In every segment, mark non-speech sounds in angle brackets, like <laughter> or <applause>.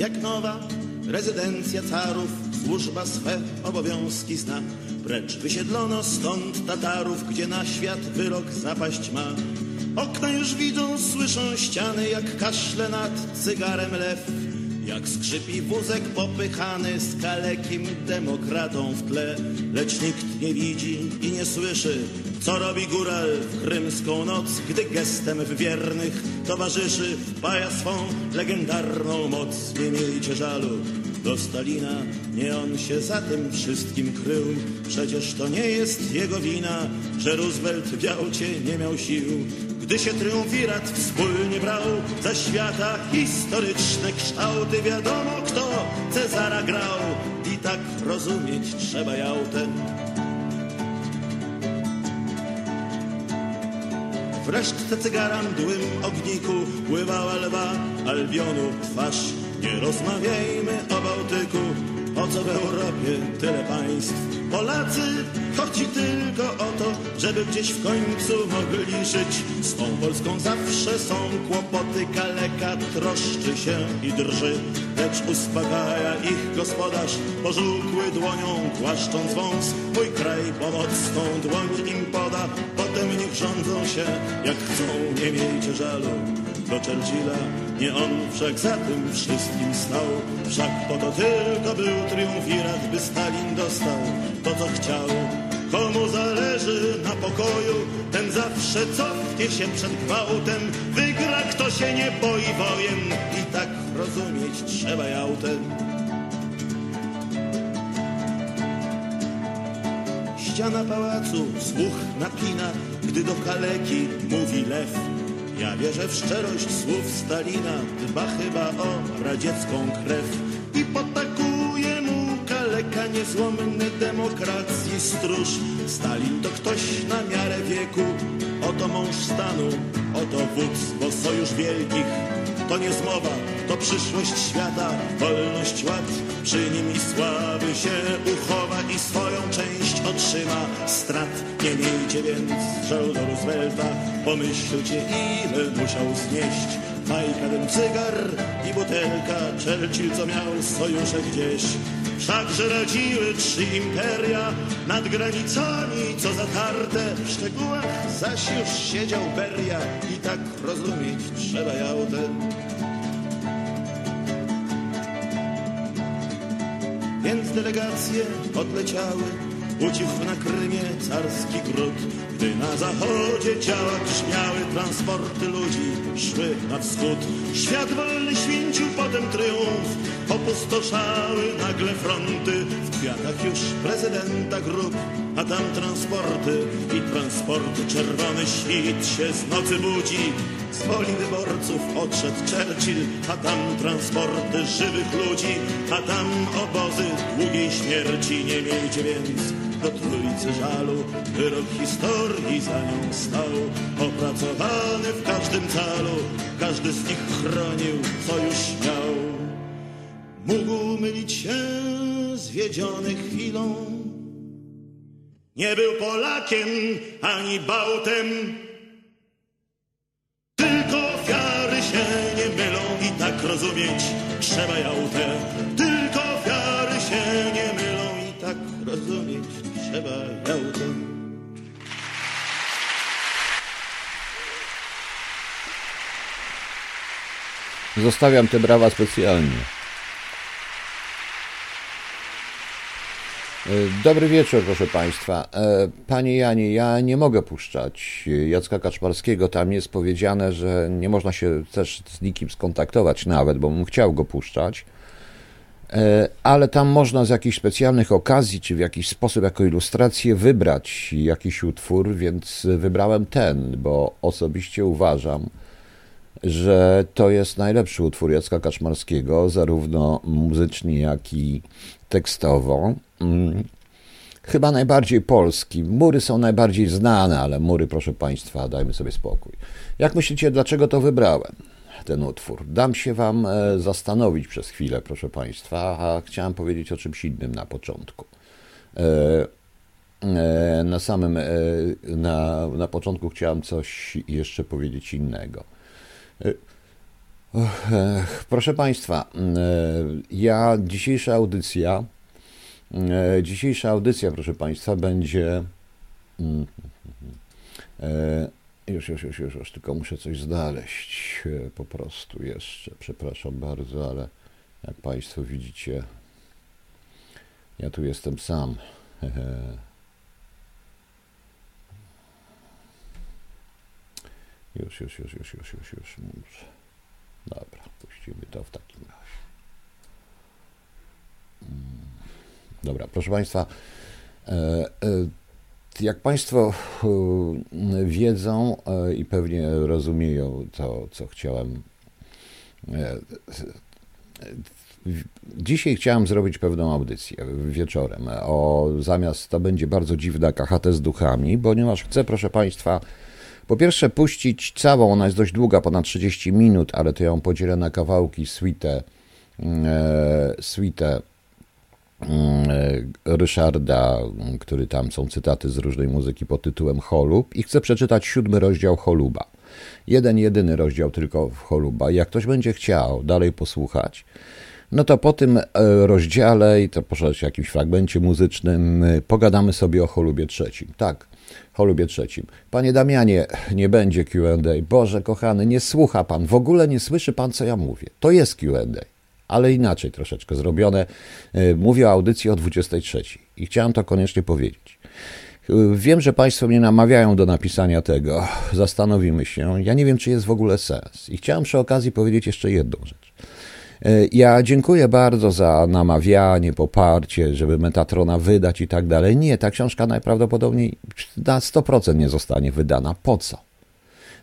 jak nowa rezydencja carów, służba swe obowiązki zna. Precz wysiedlono stąd Tatarów, gdzie na świat wyrok zapaść ma. Okna już widzą, słyszą ściany, jak kaszle nad cygarem lew. Jak skrzypi wózek popychany z kalekim demokratą w tle, lecz nikt nie widzi i nie słyszy, co robi góral w krymską noc, gdy gestem w wiernych towarzyszy wpaja swą legendarną moc. Nie miejcie żalu do Stalina, nie on się za tym wszystkim krył. Przecież to nie jest jego wina, że Roosevelt w Jałcie nie miał sił. Gdy się triumvirat wspólnie brał za świata historyczne kształty, wiadomo kto Cezara grał i tak rozumieć trzeba Jałtę. W resztce cygara mdłym ogniku pływała lwa Albionu twarz. Nie rozmawiajmy o Bałtyku, po co w Europie tyle państw? Polacy chodzi tylko o to, żeby gdzieś w końcu mogli żyć. Z tą Polską zawsze są kłopoty, kaleka troszczy się i drży. Lecz uspokaja ich gospodarz, pożółkły dłonią głaszcząc wąs. Mój kraj pomocną dłoń im poda, potem niech rządzą się jak chcą, nie miejcie żalu do Churchilla. Nie on wszak za tym wszystkim stał, wszak po to tylko był triumvirat, by Stalin dostał to, co chciał. Komu zależy na pokoju, ten zawsze cofnie się przed gwałtem. Wygra, kto się nie boi wojen i tak rozumieć trzeba jałtem. Ściana pałacu słuch napina, gdy do kaleki mówi lew. Ja wierzę w szczerość słów Stalina, dba chyba o radziecką krew i potakuje mu niezłomny demokracji stróż. Stalin to ktoś na miarę wieku, oto mąż stanu, oto wódz, bo sojusz wielkich to nie zmowa, to przyszłość świata, wolność ład. Przy nim i sławy się uchowa i swoją część otrzyma strat. Nie miejcie więc żalu do Roosevelta, pomyślcie ile musiał znieść. Fajka ten cygar i butelka, Churchill co miał sojusze gdzieś. Wszakże radziły trzy imperia nad granicami, co zatarte w szczegółach, zaś już siedział Beria i tak rozumieć trzeba jałtę. Więc delegacje odleciały, ucichł na Krymie carski gród. Gdy na zachodzie ciała grzmiały, transporty ludzi szły na wschód. Świat wolny święcił potem triumf, opustoszały nagle fronty. W kwiatach już prezydenta grup, a tam transporty i transporty. Czerwony świt się z nocy budzi, z woli wyborców odszedł Churchill, a tam transporty żywych ludzi, a tam obozy długiej śmierci. Nie miejcie więc do trójcy żalu, wyrok historii za nią stał, opracowany w każdym calu, każdy z nich chronił, co już miał. Mógł mylić się zwiedziony chwilą, nie był Polakiem ani Bałtem, tylko ofiary się nie mylą i tak rozumieć trzeba jałtę. Tylko ofiary się nie mylą i tak rozumieć trzeba jałtę. Zostawiam te brawa specjalnie. E, Dobry wieczór, proszę Państwa. E, Panie Janie, ja nie mogę puszczać Jacka Kaczmarskiego. Tam jest powiedziane, że nie można się też z nikim skontaktować nawet, bo bym chciał go puszczać. E, Ale tam można z jakichś specjalnych okazji, czy w jakiś sposób, jako ilustrację wybrać jakiś utwór, więc wybrałem ten, bo osobiście uważam, że to jest najlepszy utwór Jacka Kaczmarskiego, zarówno muzycznie, jak i tekstowo. Mm, Chyba najbardziej polski. Mury są najbardziej znane, ale mury, proszę Państwa, dajmy sobie spokój. Jak myślicie, dlaczego to wybrałem, ten utwór? Dam się Wam e, zastanowić przez chwilę, proszę Państwa, a chciałem powiedzieć o czymś innym na początku. E, e, Na samym, na, na początku chciałem coś jeszcze powiedzieć innego. Proszę Państwa, ja dzisiejsza audycja, dzisiejsza audycja, proszę Państwa, będzie. Już, już, już, już, już, tylko muszę coś znaleźć po prostu jeszcze. Przepraszam bardzo, ale jak Państwo widzicie, ja tu jestem sam. Już, już, już, już, już, już, już. Dobra, puścimy to w takim razie. Mm. Dobra, proszę Państwa, e, e, jak Państwo e, wiedzą i pewnie rozumieją to, co chciałem. Dzisiaj chciałem zrobić pewną audycję wieczorem. O, zamiast to będzie bardzo dziwna KHT z duchami, ponieważ chcę, proszę Państwa, po pierwsze puścić całą, ona jest dość długa, ponad 30 minut, ale to ją podzielę na kawałki, suite, e, suite e, Ryszarda, który tam są cytaty z różnej muzyki pod tytułem Holub i chcę przeczytać siódmy rozdział Holuba. Jeden, jedyny rozdział tylko w Holuba. Jak ktoś będzie chciał dalej posłuchać, no to po tym e, rozdziale i to proszę jakimś fragmencie muzycznym pogadamy sobie o Holubie trzecim. Tak, Holubie trzecim. Panie Damianie, nie będzie QA. Boże kochany, nie słucha pan, w ogóle nie słyszy pan, co ja mówię. To jest QA, ale inaczej troszeczkę zrobione. E, mówię o audycji o 23 i chciałem to koniecznie powiedzieć. E, wiem, że Państwo mnie namawiają do napisania tego. Zastanowimy się. Ja nie wiem, czy jest w ogóle sens. I chciałem przy okazji powiedzieć jeszcze jedną rzecz. E, ja dziękuję bardzo za namawianie, poparcie, żeby Metatrona wydać i tak dalej. Nie, ta książka najprawdopodobniej na 100% nie zostanie wydana. Po co?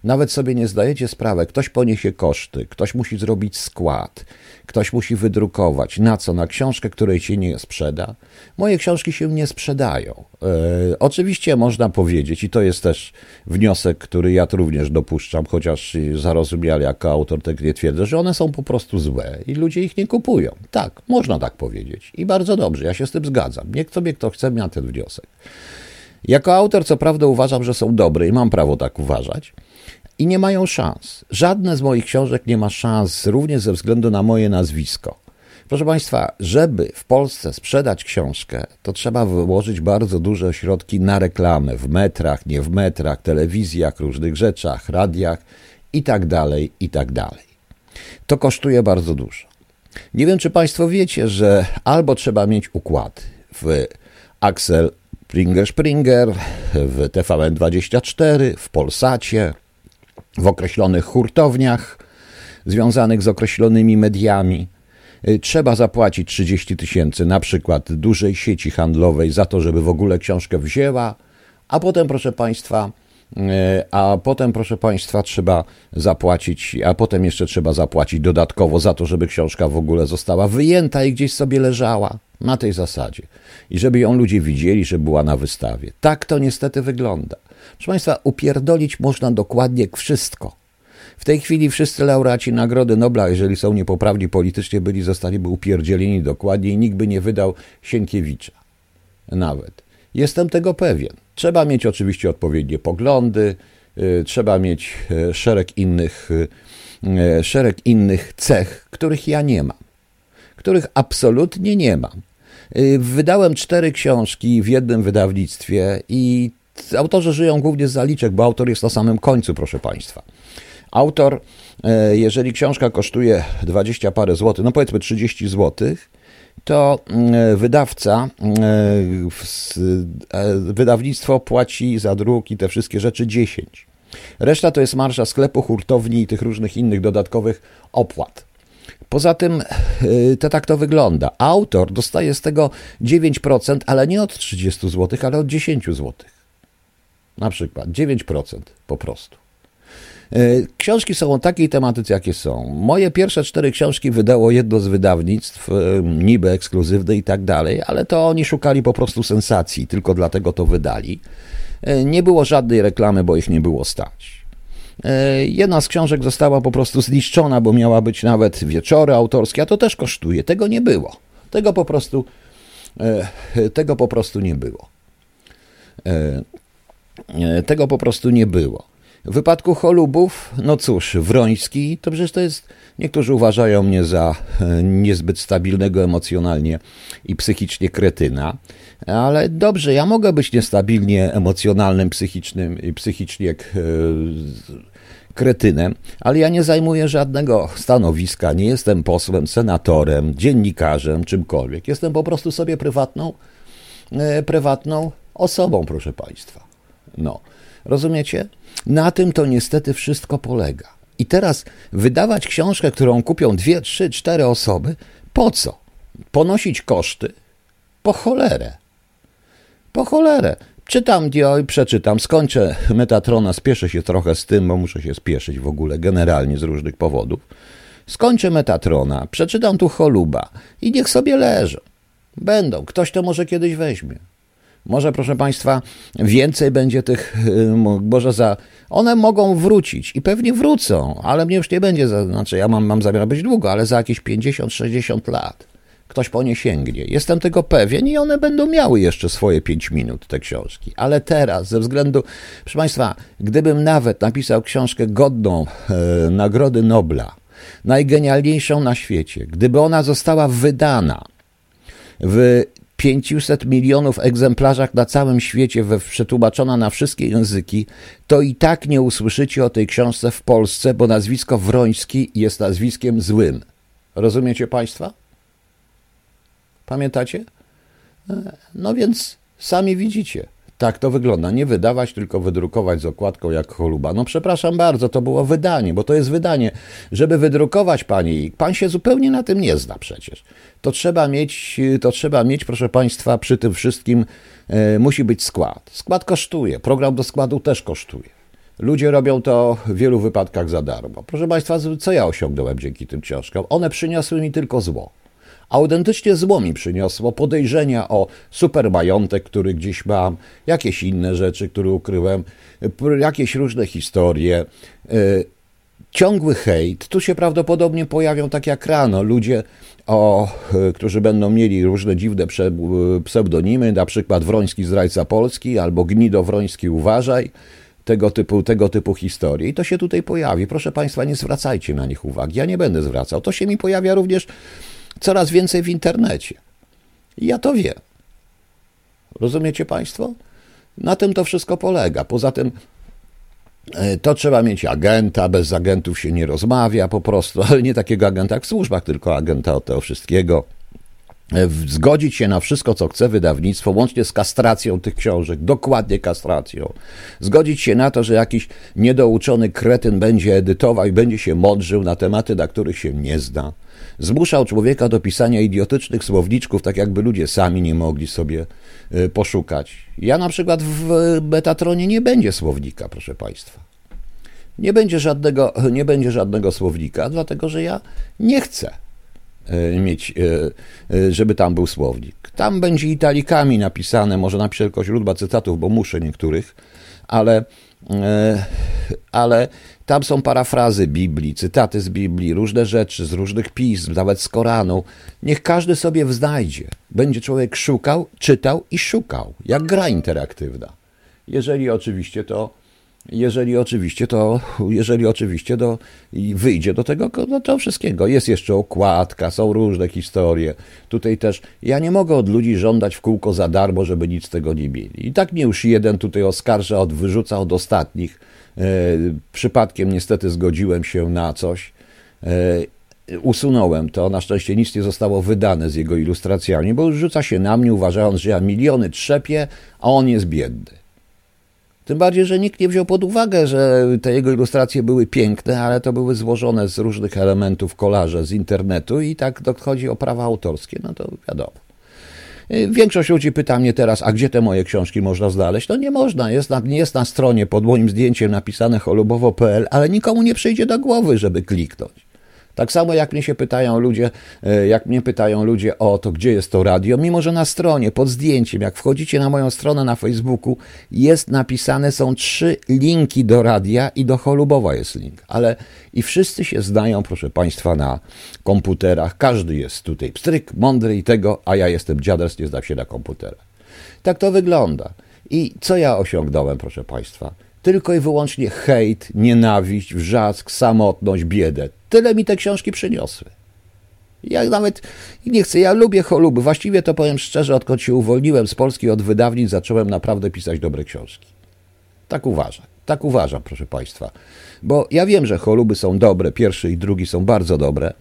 Nawet sobie nie zdajecie sprawy, ktoś poniesie koszty, ktoś musi zrobić skład, ktoś musi wydrukować. Na co? Na książkę, której się nie sprzeda? Moje książki się nie sprzedają. E, oczywiście można powiedzieć, i to jest też wniosek, który ja również dopuszczam, chociaż zarozumiale jako autor tak nie twierdzę, że one są po prostu złe i ludzie ich nie kupują. Tak, można tak powiedzieć. I bardzo dobrze, ja się z tym zgadzam. Niech sobie kto chce, miał ten wniosek. Jako autor, co prawda, uważam, że są dobre i mam prawo tak uważać i nie mają szans. Żadne z moich książek nie ma szans, również ze względu na moje nazwisko. Proszę Państwa, żeby w Polsce sprzedać książkę, to trzeba wyłożyć bardzo duże środki na reklamę w metrach, nie w metrach, telewizjach, różnych rzeczach, radiach i tak tak. To kosztuje bardzo dużo. Nie wiem, czy Państwo wiecie, że albo trzeba mieć układ w Axel Springer Springer, w TVN24, w Polsacie, w określonych hurtowniach związanych z określonymi mediami. Y, trzeba zapłacić 30 tysięcy na przykład dużej sieci handlowej za to, żeby w ogóle książkę wzięła, a potem, proszę Państwa, y, a potem, proszę Państwa, trzeba zapłacić, a potem jeszcze trzeba zapłacić dodatkowo za to, żeby książka w ogóle została wyjęta i gdzieś sobie leżała na tej zasadzie. I żeby ją ludzie widzieli, że była na wystawie. Tak to niestety wygląda. Proszę Państwa, upierdolić można dokładnie wszystko. W tej chwili wszyscy laureaci Nagrody Nobla, jeżeli są niepoprawni politycznie, byli, zostaliby upierdzieleni dokładnie i nikt by nie wydał Sienkiewicza. Nawet. Jestem tego pewien. Trzeba mieć oczywiście odpowiednie poglądy, y, trzeba mieć y, szereg innych, y, szereg innych cech, których ja nie mam. Których absolutnie nie mam. Wydałem cztery książki w jednym wydawnictwie i autorzy żyją głównie z zaliczek, bo autor jest na samym końcu, proszę Państwa. Autor, e, jeżeli książka kosztuje 20 parę złotych, no powiedzmy 30 złotych, to e, wydawca, e, wydawnictwo płaci za druk i te wszystkie rzeczy 10. Reszta to jest marsza sklepu, hurtowni i tych różnych innych dodatkowych opłat. Poza tym to tak to wygląda. Autor dostaje z tego 9%, ale nie od 30 zł, ale od 10 zł. Na przykład 9% po prostu. E, książki są o takiej tematyce, jakie są. Moje pierwsze cztery książki wydało jedno z wydawnictw, e, niby ekskluzywne i tak dalej, ale to oni szukali po prostu sensacji, tylko dlatego to wydali. E, nie było żadnej reklamy, bo ich nie było stać. Jedna z książek została po prostu zniszczona, bo miała być nawet wieczory autorskie, a to też kosztuje. Tego nie było. Tego po prostu, tego po prostu nie było. Tego po prostu nie było. W wypadku Cholubów, no cóż, Wroński, to przecież to jest, niektórzy uważają mnie za e, niezbyt stabilnego emocjonalnie i psychicznie kretyna, ale dobrze, ja mogę być niestabilnie emocjonalnym, psychicznym i psychicznie e, kretynem, ale ja nie zajmuję żadnego stanowiska, nie jestem posłem, senatorem, dziennikarzem, czymkolwiek. Jestem po prostu sobie prywatną, e, prywatną osobą, proszę Państwa. No, rozumiecie? Na tym to niestety wszystko polega. I teraz wydawać książkę, którą kupią dwie, trzy, cztery osoby, po co? Ponosić koszty? Po cholerę. Po cholerę. Czytam dio i przeczytam, skończę Metatrona, spieszę się trochę z tym, bo muszę się spieszyć w ogóle generalnie z różnych powodów. Skończę Metatrona, przeczytam tu Choluba i niech sobie leżą. Będą, ktoś to może kiedyś weźmie. Może, proszę Państwa, więcej będzie tych, może za. One mogą wrócić i pewnie wrócą, ale mnie już nie będzie, za, znaczy ja mam, mam zamiar być długo, ale za jakieś 50-60 lat ktoś po nie sięgnie. Jestem tego pewien i one będą miały jeszcze swoje 5 minut, te książki. Ale teraz, ze względu, proszę Państwa, gdybym nawet napisał książkę godną e, Nagrody Nobla, najgenialniejszą na świecie, gdyby ona została wydana w 500 milionów egzemplarzach na całym świecie, przetłumaczona na wszystkie języki, to i tak nie usłyszycie o tej książce w Polsce, bo nazwisko Wroński jest nazwiskiem złym. Rozumiecie Państwa? Pamiętacie? E, no więc sami widzicie. Tak to wygląda. Nie wydawać, tylko wydrukować z okładką jak choluba. No przepraszam bardzo, to było wydanie, bo to jest wydanie. Żeby wydrukować pani, pan się zupełnie na tym nie zna przecież. To trzeba mieć, to trzeba mieć, proszę państwa, przy tym wszystkim e, musi być skład. Skład kosztuje, program do składu też kosztuje. Ludzie robią to w wielu wypadkach za darmo. Proszę Państwa, co ja osiągnąłem dzięki tym książkom? One przyniosły mi tylko zło. Autentycznie zło mi przyniosło podejrzenia o supermajątek, który gdzieś mam, jakieś inne rzeczy, które ukryłem, jakieś różne historie. E, ciągły hejt. Tu się prawdopodobnie pojawią tak jak rano ludzie, o, e, którzy będą mieli różne dziwne pseudonimy, na przykład Wroński zdrajca Polski albo Gnido Wroński uważaj tego typu, tego typu historii. I to się tutaj pojawi. Proszę Państwa, nie zwracajcie na nich uwagi. Ja nie będę zwracał. To się mi pojawia również coraz więcej w internecie. ja to wiem. Rozumiecie Państwo? Na tym to wszystko polega. Poza tym e, to trzeba mieć agenta, bez agentów się nie rozmawia po prostu, <laughs> ale nie takiego agenta jak w służbach, tylko agenta od tego wszystkiego. E, zgodzić się na wszystko, co chce wydawnictwo, łącznie z kastracją tych książek, dokładnie kastracją. Zgodzić się na to, że jakiś niedouczony kretyn będzie edytował i będzie się mądrzył na tematy, na których się nie zna zmuszał człowieka do pisania idiotycznych słowniczków, tak jakby ludzie sami nie mogli sobie y, poszukać. Ja na przykład w Betatronie nie będzie słownika, proszę Państwa. Nie będzie żadnego, <laughs> nie będzie żadnego słownika, dlatego że ja nie chcę y, mieć, y, żeby tam był słownik. Tam będzie italikami napisane, może napiszę tylko źródła cytatów, bo muszę niektórych, ale, ale tam są parafrazy Biblii, cytaty z Biblii, różne rzeczy z różnych pism, nawet z Koranu. Niech każdy sobie wznajdzie. Będzie człowiek szukał, czytał i szukał, jak gra interaktywna. Jeżeli oczywiście to, jeżeli oczywiście to, jeżeli oczywiście to wyjdzie do tego, do tego wszystkiego. Jest jeszcze okładka, są różne historie. Tutaj też, ja nie mogę od ludzi żądać w kółko za darmo, żeby nic z tego nie mieli. I tak mnie już jeden tutaj oskarża, od, wyrzuca od ostatnich, E, przypadkiem niestety zgodziłem się na coś. E, usunąłem to. Na szczęście nic nie zostało wydane z jego ilustracjami, bo rzuca się na mnie, uważając, że ja miliony trzepię, a on jest biedny. Tym bardziej, że nikt nie wziął pod uwagę, że te jego ilustracje były piękne, ale to były złożone z różnych elementów kolarze z internetu i tak chodzi o prawa autorskie, no to wiadomo. Y, większość ludzi pyta mnie teraz, a gdzie te moje książki można znaleźć? No nie można, jest na, jest na stronie pod moim zdjęciem napisane cholubowo.pl, ale nikomu nie przyjdzie do głowy, żeby kliknąć. Tak samo jak mnie się pytają ludzie, e, jak mnie pytają ludzie o to, gdzie jest to radio, mimo że na stronie, pod zdjęciem, jak wchodzicie na moją stronę na Facebooku, jest napisane, są trzy linki do radia i do Cholubowa jest link. Ale i wszyscy się znają, proszę Państwa, na komputerach. Każdy jest tutaj pstryk, mądry i tego, a ja jestem dziaders, nie znam się na komputerach. Tak to wygląda. I co ja osiągnąłem, proszę Państwa? Tylko i wyłącznie hejt, nienawiść, wrzask, samotność, biedę. Tyle mi te książki przyniosły. Ja nawet nie chcę, ja lubię choluby. Właściwie to powiem szczerze, odkąd się uwolniłem z Polski od wydawnic, zacząłem naprawdę pisać dobre książki. Tak uważam. Tak uważam, proszę Państwa. Bo ja wiem, że choluby są dobre, pierwszy i drugi są bardzo dobre.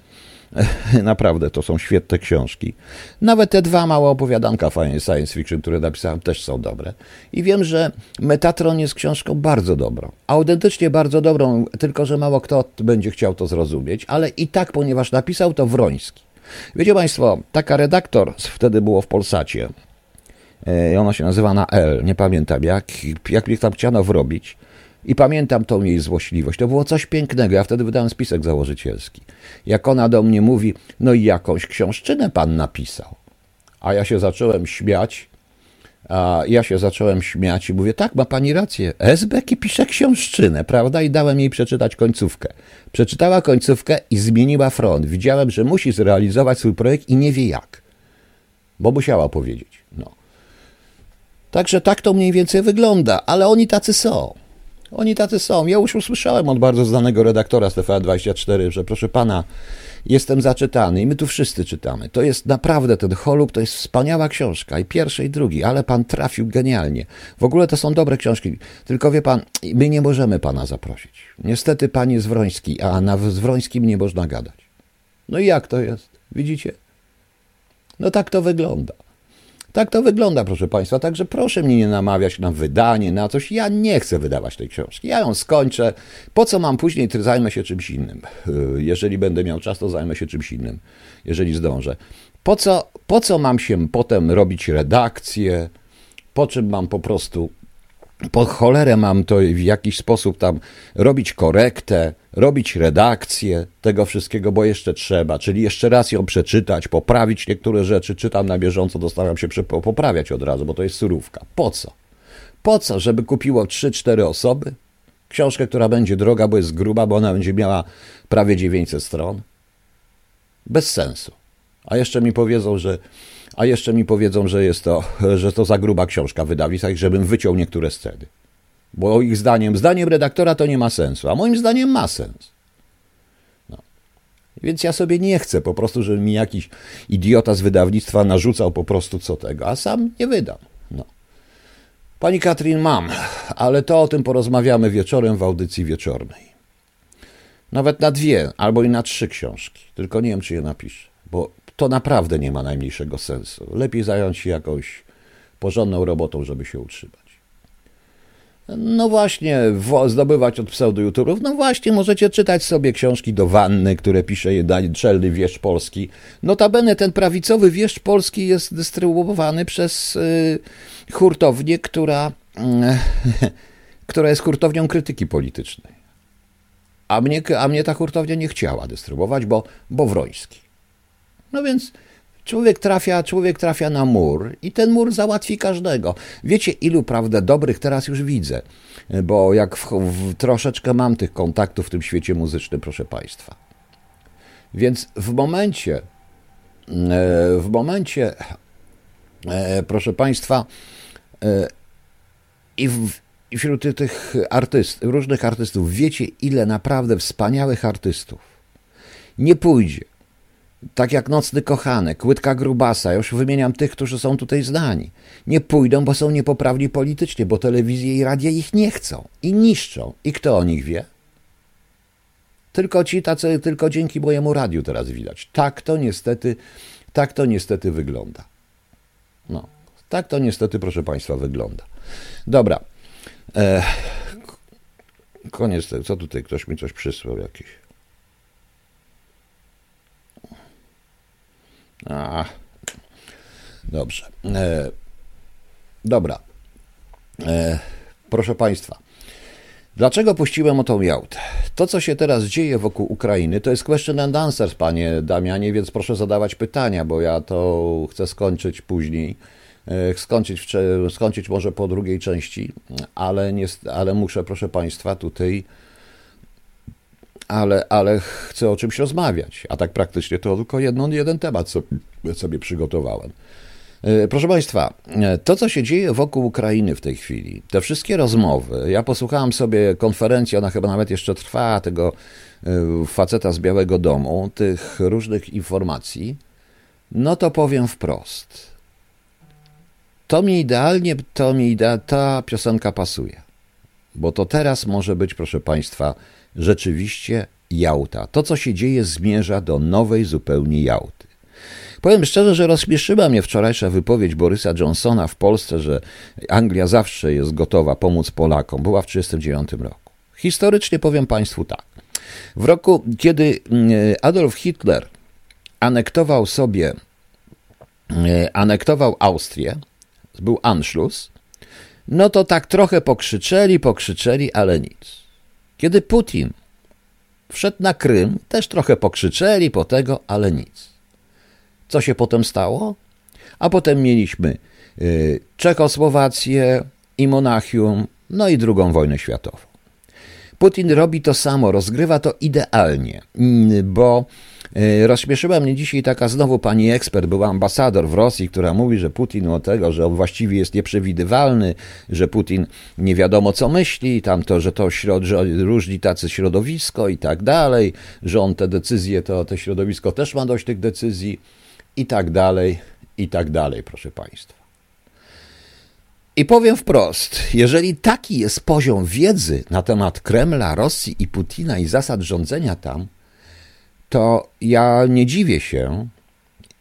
<laughs> Naprawdę, to są świetne książki. Nawet te dwa małe opowiadanka fajnie science fiction, które napisałem, też są dobre. I wiem, że Metatron jest książką bardzo dobrą. Autentycznie bardzo dobrą, tylko że mało kto będzie chciał to zrozumieć, ale i tak, ponieważ napisał to Wroński. Wiecie Państwo, taka redaktor, wtedy było w Polsacie, e, ona się nazywa na L, nie pamiętam jak, jak mnie tam chciano wrobić. I pamiętam tą jej złośliwość. To było coś pięknego. Ja wtedy wydałem spisek założycielski. Jak ona do mnie mówi, no i jakąś książczynę pan napisał. A ja się zacząłem śmiać. A ja się zacząłem śmiać i mówię, tak, ma pani rację. Esbeki pisze książczynę, prawda? I dałem jej przeczytać końcówkę. Przeczytała końcówkę i zmieniła front. Widziałem, że musi zrealizować swój projekt i nie wie jak. Bo musiała powiedzieć. No. Także tak to mniej więcej wygląda, ale oni tacy są. Oni tacy są. Ja już usłyszałem od bardzo znanego redaktora z TVN24, że proszę pana, jestem zaczytany i my tu wszyscy czytamy. To jest naprawdę ten Holub, to jest wspaniała książka i pierwszy i drugi, ale pan trafił genialnie. W ogóle to są dobre książki, tylko wie pan, my nie możemy pana zaprosić. Niestety pan jest Wroński, a na Wrońskim nie można gadać. No i jak to jest? Widzicie? No tak to wygląda. Tak to wygląda, proszę Państwa. Także proszę mnie nie namawiać na wydanie, na coś. Ja nie chcę wydawać tej książki. Ja ją skończę. Po co mam później? Zajmę się czymś innym. Yy, jeżeli będę miał czas, to zajmę się czymś innym, jeżeli zdążę. Po co, po co mam się potem robić redakcję? Po czym mam po prostu po cholerę mam to w jakiś sposób tam robić korektę, robić redakcję tego wszystkiego, bo jeszcze trzeba, czyli jeszcze raz ją przeczytać, poprawić niektóre rzeczy, czytam na bieżąco, dostaram się poprawiać od razu, bo to jest surówka. Po co? Po co, żeby kupiło 3-4 osoby? Książkę, która będzie droga, bo jest gruba, bo ona będzie miała prawie 900 stron? Bez sensu. A jeszcze mi powiedzą, że a jeszcze mi powiedzą, że jest to, że to za gruba książka wydawnictwa żebym wyciął niektóre sceny. Bo ich zdaniem, zdaniem redaktora to nie ma sensu, a moim zdaniem ma sens. No. Więc ja sobie nie chcę po prostu, żeby mi jakiś idiota z wydawnictwa narzucał po prostu co tego, a sam nie wydam. No. Pani Katrin, mam, ale to o tym porozmawiamy wieczorem w audycji wieczornej. Nawet na dwie, albo i na trzy książki. Tylko nie wiem, czy je napiszę, bo to naprawdę nie ma najmniejszego sensu. Lepiej zająć się jakąś porządną robotą, żeby się utrzymać. No właśnie, zdobywać od pseudo-youtuberów. No właśnie, możecie czytać sobie książki do wanny, które pisze czelny wieszcz polski. Notabene ten prawicowy wieszcz polski jest dystrybuowany przez y, hurtownię, która, y, <laughs> która jest hurtownią krytyki politycznej. A mnie, a mnie ta hurtownia nie chciała dystrybuować, bo, bo Wroński. No więc człowiek trafia, człowiek trafia na mur i ten mur załatwi każdego. Wiecie, ilu prawda dobrych teraz już widzę, bo jak w, w, troszeczkę mam tych kontaktów w tym świecie muzycznym, proszę Państwa. Więc w momencie, e, w momencie, e, proszę Państwa, e, i, w, i wśród tych artystów, różnych artystów, wiecie, ile naprawdę wspaniałych artystów nie pójdzie tak jak Nocny Kochanek, Łydka Grubasa, już wymieniam tych, którzy są tutaj znani. Nie pójdą, bo są niepoprawni politycznie, bo telewizje i radia ich nie chcą i niszczą. I kto o nich wie? Tylko ci tacy, tylko dzięki mojemu radiu teraz widać. Tak to niestety, tak to niestety wygląda. No, tak to niestety, proszę Państwa, wygląda. Dobra. E, koniec. Co tutaj? Ktoś mi coś przysłał jakiś. A, dobrze. E, dobra. E, proszę Państwa. Dlaczego puściłem o tą Jałtę? To, co się teraz dzieje wokół Ukrainy, to jest question and answers, panie Damianie, więc proszę zadawać pytania, bo ja to chcę skończyć później. E, skończyć, skończyć może po drugiej części, ale, nie, ale muszę, proszę Państwa, tutaj ale, ale chcę o czymś rozmawiać. A tak praktycznie to tylko jedno, jeden temat sobie, sobie przygotowałem. E, proszę Państwa, e, to co się dzieje wokół Ukrainy w tej chwili, te wszystkie rozmowy, ja posłuchałem sobie konferencji, ona chyba nawet jeszcze trwa, tego e, faceta z Białego Domu, tych różnych informacji, no to powiem wprost. To mi idealnie, to mi idea, ta piosenka pasuje. Bo to teraz może być, proszę Państwa, rzeczywiście Jałta. To, co się dzieje, zmierza do nowej zupełnie Jałty. Powiem szczerze, że rozśmieszyła mnie wczorajsza wypowiedź Borysa Johnsona w Polsce, że Anglia zawsze jest gotowa pomóc Polakom. Była w 1939 roku. Historycznie powiem Państwu tak. W roku, kiedy mm, Adolf Hitler anektował sobie, e, anektował Austrię, był Anschluss, no to tak trochę pokrzyczeli, pokrzyczeli, ale nic. Kiedy Putin wszedł na Krym, też trochę pokrzyczeli po tego, ale nic. Co się potem stało? A potem mieliśmy y, Czechosłowację i Monachium, no i drugą wojnę światową. Putin robi to samo, rozgrywa to idealnie, mm, bo y, rozśmieszyła mnie dzisiaj taka znowu pani ekspert, była ambasador w Rosji, która mówi, że Putin o tego, że on właściwie jest nieprzewidywalny, że Putin nie wiadomo co myśli, tam to, że to środ, że różni tacy środowisko i tak dalej, że on te decyzje, to te środowisko też ma dość tych decyzji i tak dalej, i tak dalej, proszę Państwa. I powiem wprost, jeżeli taki jest poziom wiedzy na temat Kremla, Rosji i Putina i zasad rządzenia tam, to ja nie dziwię się,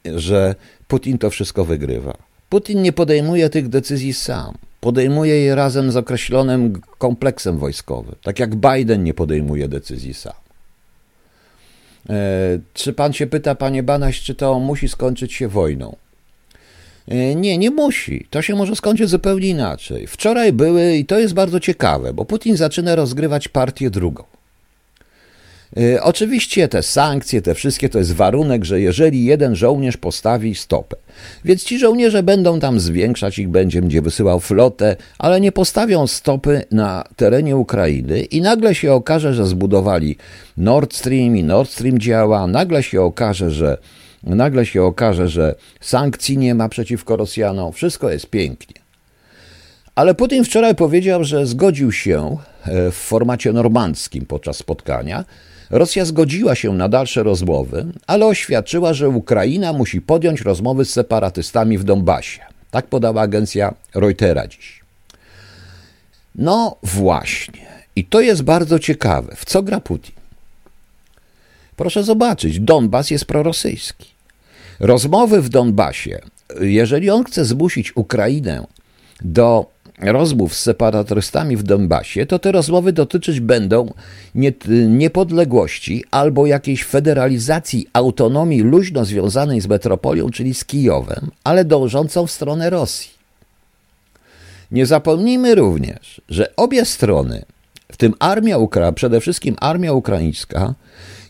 że Putin to wszystko wygrywa. Putin nie podejmuje tych decyzji sam. Podejmuje je razem z określonym kompleksem wojskowym, tak jak Biden nie podejmuje decyzji sam. E, czy pan się pyta, panie Banaś, czy to musi skończyć się wojną? E, nie, nie musi. To się może skończyć zupełnie inaczej. Wczoraj były, i to jest bardzo ciekawe, bo Putin zaczyna rozgrywać partię drugą. E, oczywiście te sankcje, te wszystkie to jest warunek, że jeżeli jeden żołnierz postawi stopę, więc ci żołnierze będą tam zwiększać, ich będzie, będzie wysyłał flotę, ale nie postawią stopy na terenie Ukrainy i nagle się okaże, że zbudowali Nord Stream i Nord Stream działa, nagle się okaże, że nagle się okaże, że sankcji nie ma przeciwko Rosjanom, wszystko jest pięknie. Ale Putin wczoraj powiedział, że zgodził się e, w formacie normandzkim podczas spotkania, Rosja zgodziła się na dalsze rozmowy, ale oświadczyła, że Ukraina musi podjąć rozmowy z separatystami w Donbasie. Tak podała agencja Reutera dziś. No właśnie. I to jest bardzo ciekawe. W co gra Putin? Proszę zobaczyć, Donbas jest prorosyjski. Rozmowy w Donbasie, jeżeli on chce zmusić Ukrainę do rozmów z separatystami w Donbasie, to te rozmowy dotyczyć będą niepodległości albo jakiejś federalizacji autonomii luźno związanej z metropolią, czyli z Kijowem, ale dążącą w stronę Rosji. Nie zapomnijmy również, że obie strony, w tym armia Ukra, przede wszystkim armia ukraińska,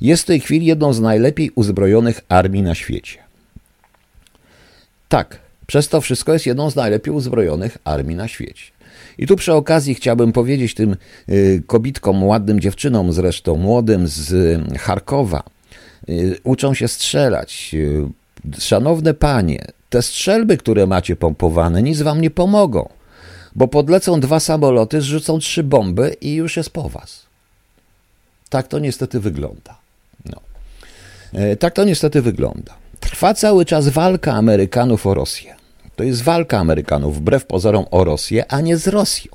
jest w tej chwili jedną z najlepiej uzbrojonych armii na świecie. Tak, przez to wszystko jest jedną z najlepiej uzbrojonych armii na świecie. I tu przy okazji chciałbym powiedzieć tym y, kobitkom, ładnym dziewczynom zresztą, młodym z Charkowa, y, uczą się strzelać. Y, szanowne panie, te strzelby, które macie pompowane, nic wam nie pomogą, bo podlecą dwa samoloty, zrzucą trzy bomby i już jest po was. Tak to niestety wygląda. No. Tak to niestety wygląda. Trwa cały czas walka Amerykanów o Rosję. To jest walka Amerykanów wbrew pozorom o Rosję, a nie z Rosją.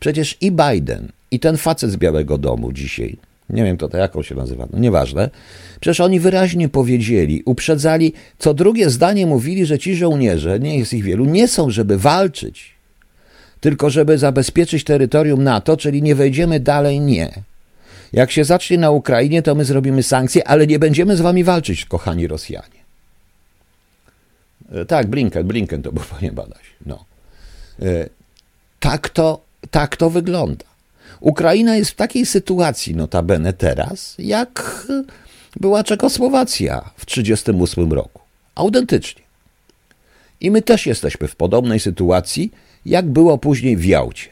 Przecież i Biden, i ten facet z Białego Domu dzisiaj, nie wiem to, to jak on się nazywa, no nieważne, przecież oni wyraźnie powiedzieli, uprzedzali, co drugie zdanie mówili, że ci żołnierze, nie jest ich wielu, nie są, żeby walczyć, tylko żeby zabezpieczyć terytorium NATO, czyli nie wejdziemy dalej, nie. Jak się zacznie na Ukrainie, to my zrobimy sankcje, ale nie będziemy z wami walczyć, kochani Rosjanie. E, tak, Blinken, Blinken to był, <laughs> panie Badaś. No. E, tak to, tak to wygląda. Ukraina jest w takiej sytuacji, notabene teraz, jak była Czechosłowacja w 1938 roku. Autentycznie. I my też jesteśmy w podobnej sytuacji, jak było później w Jałcie.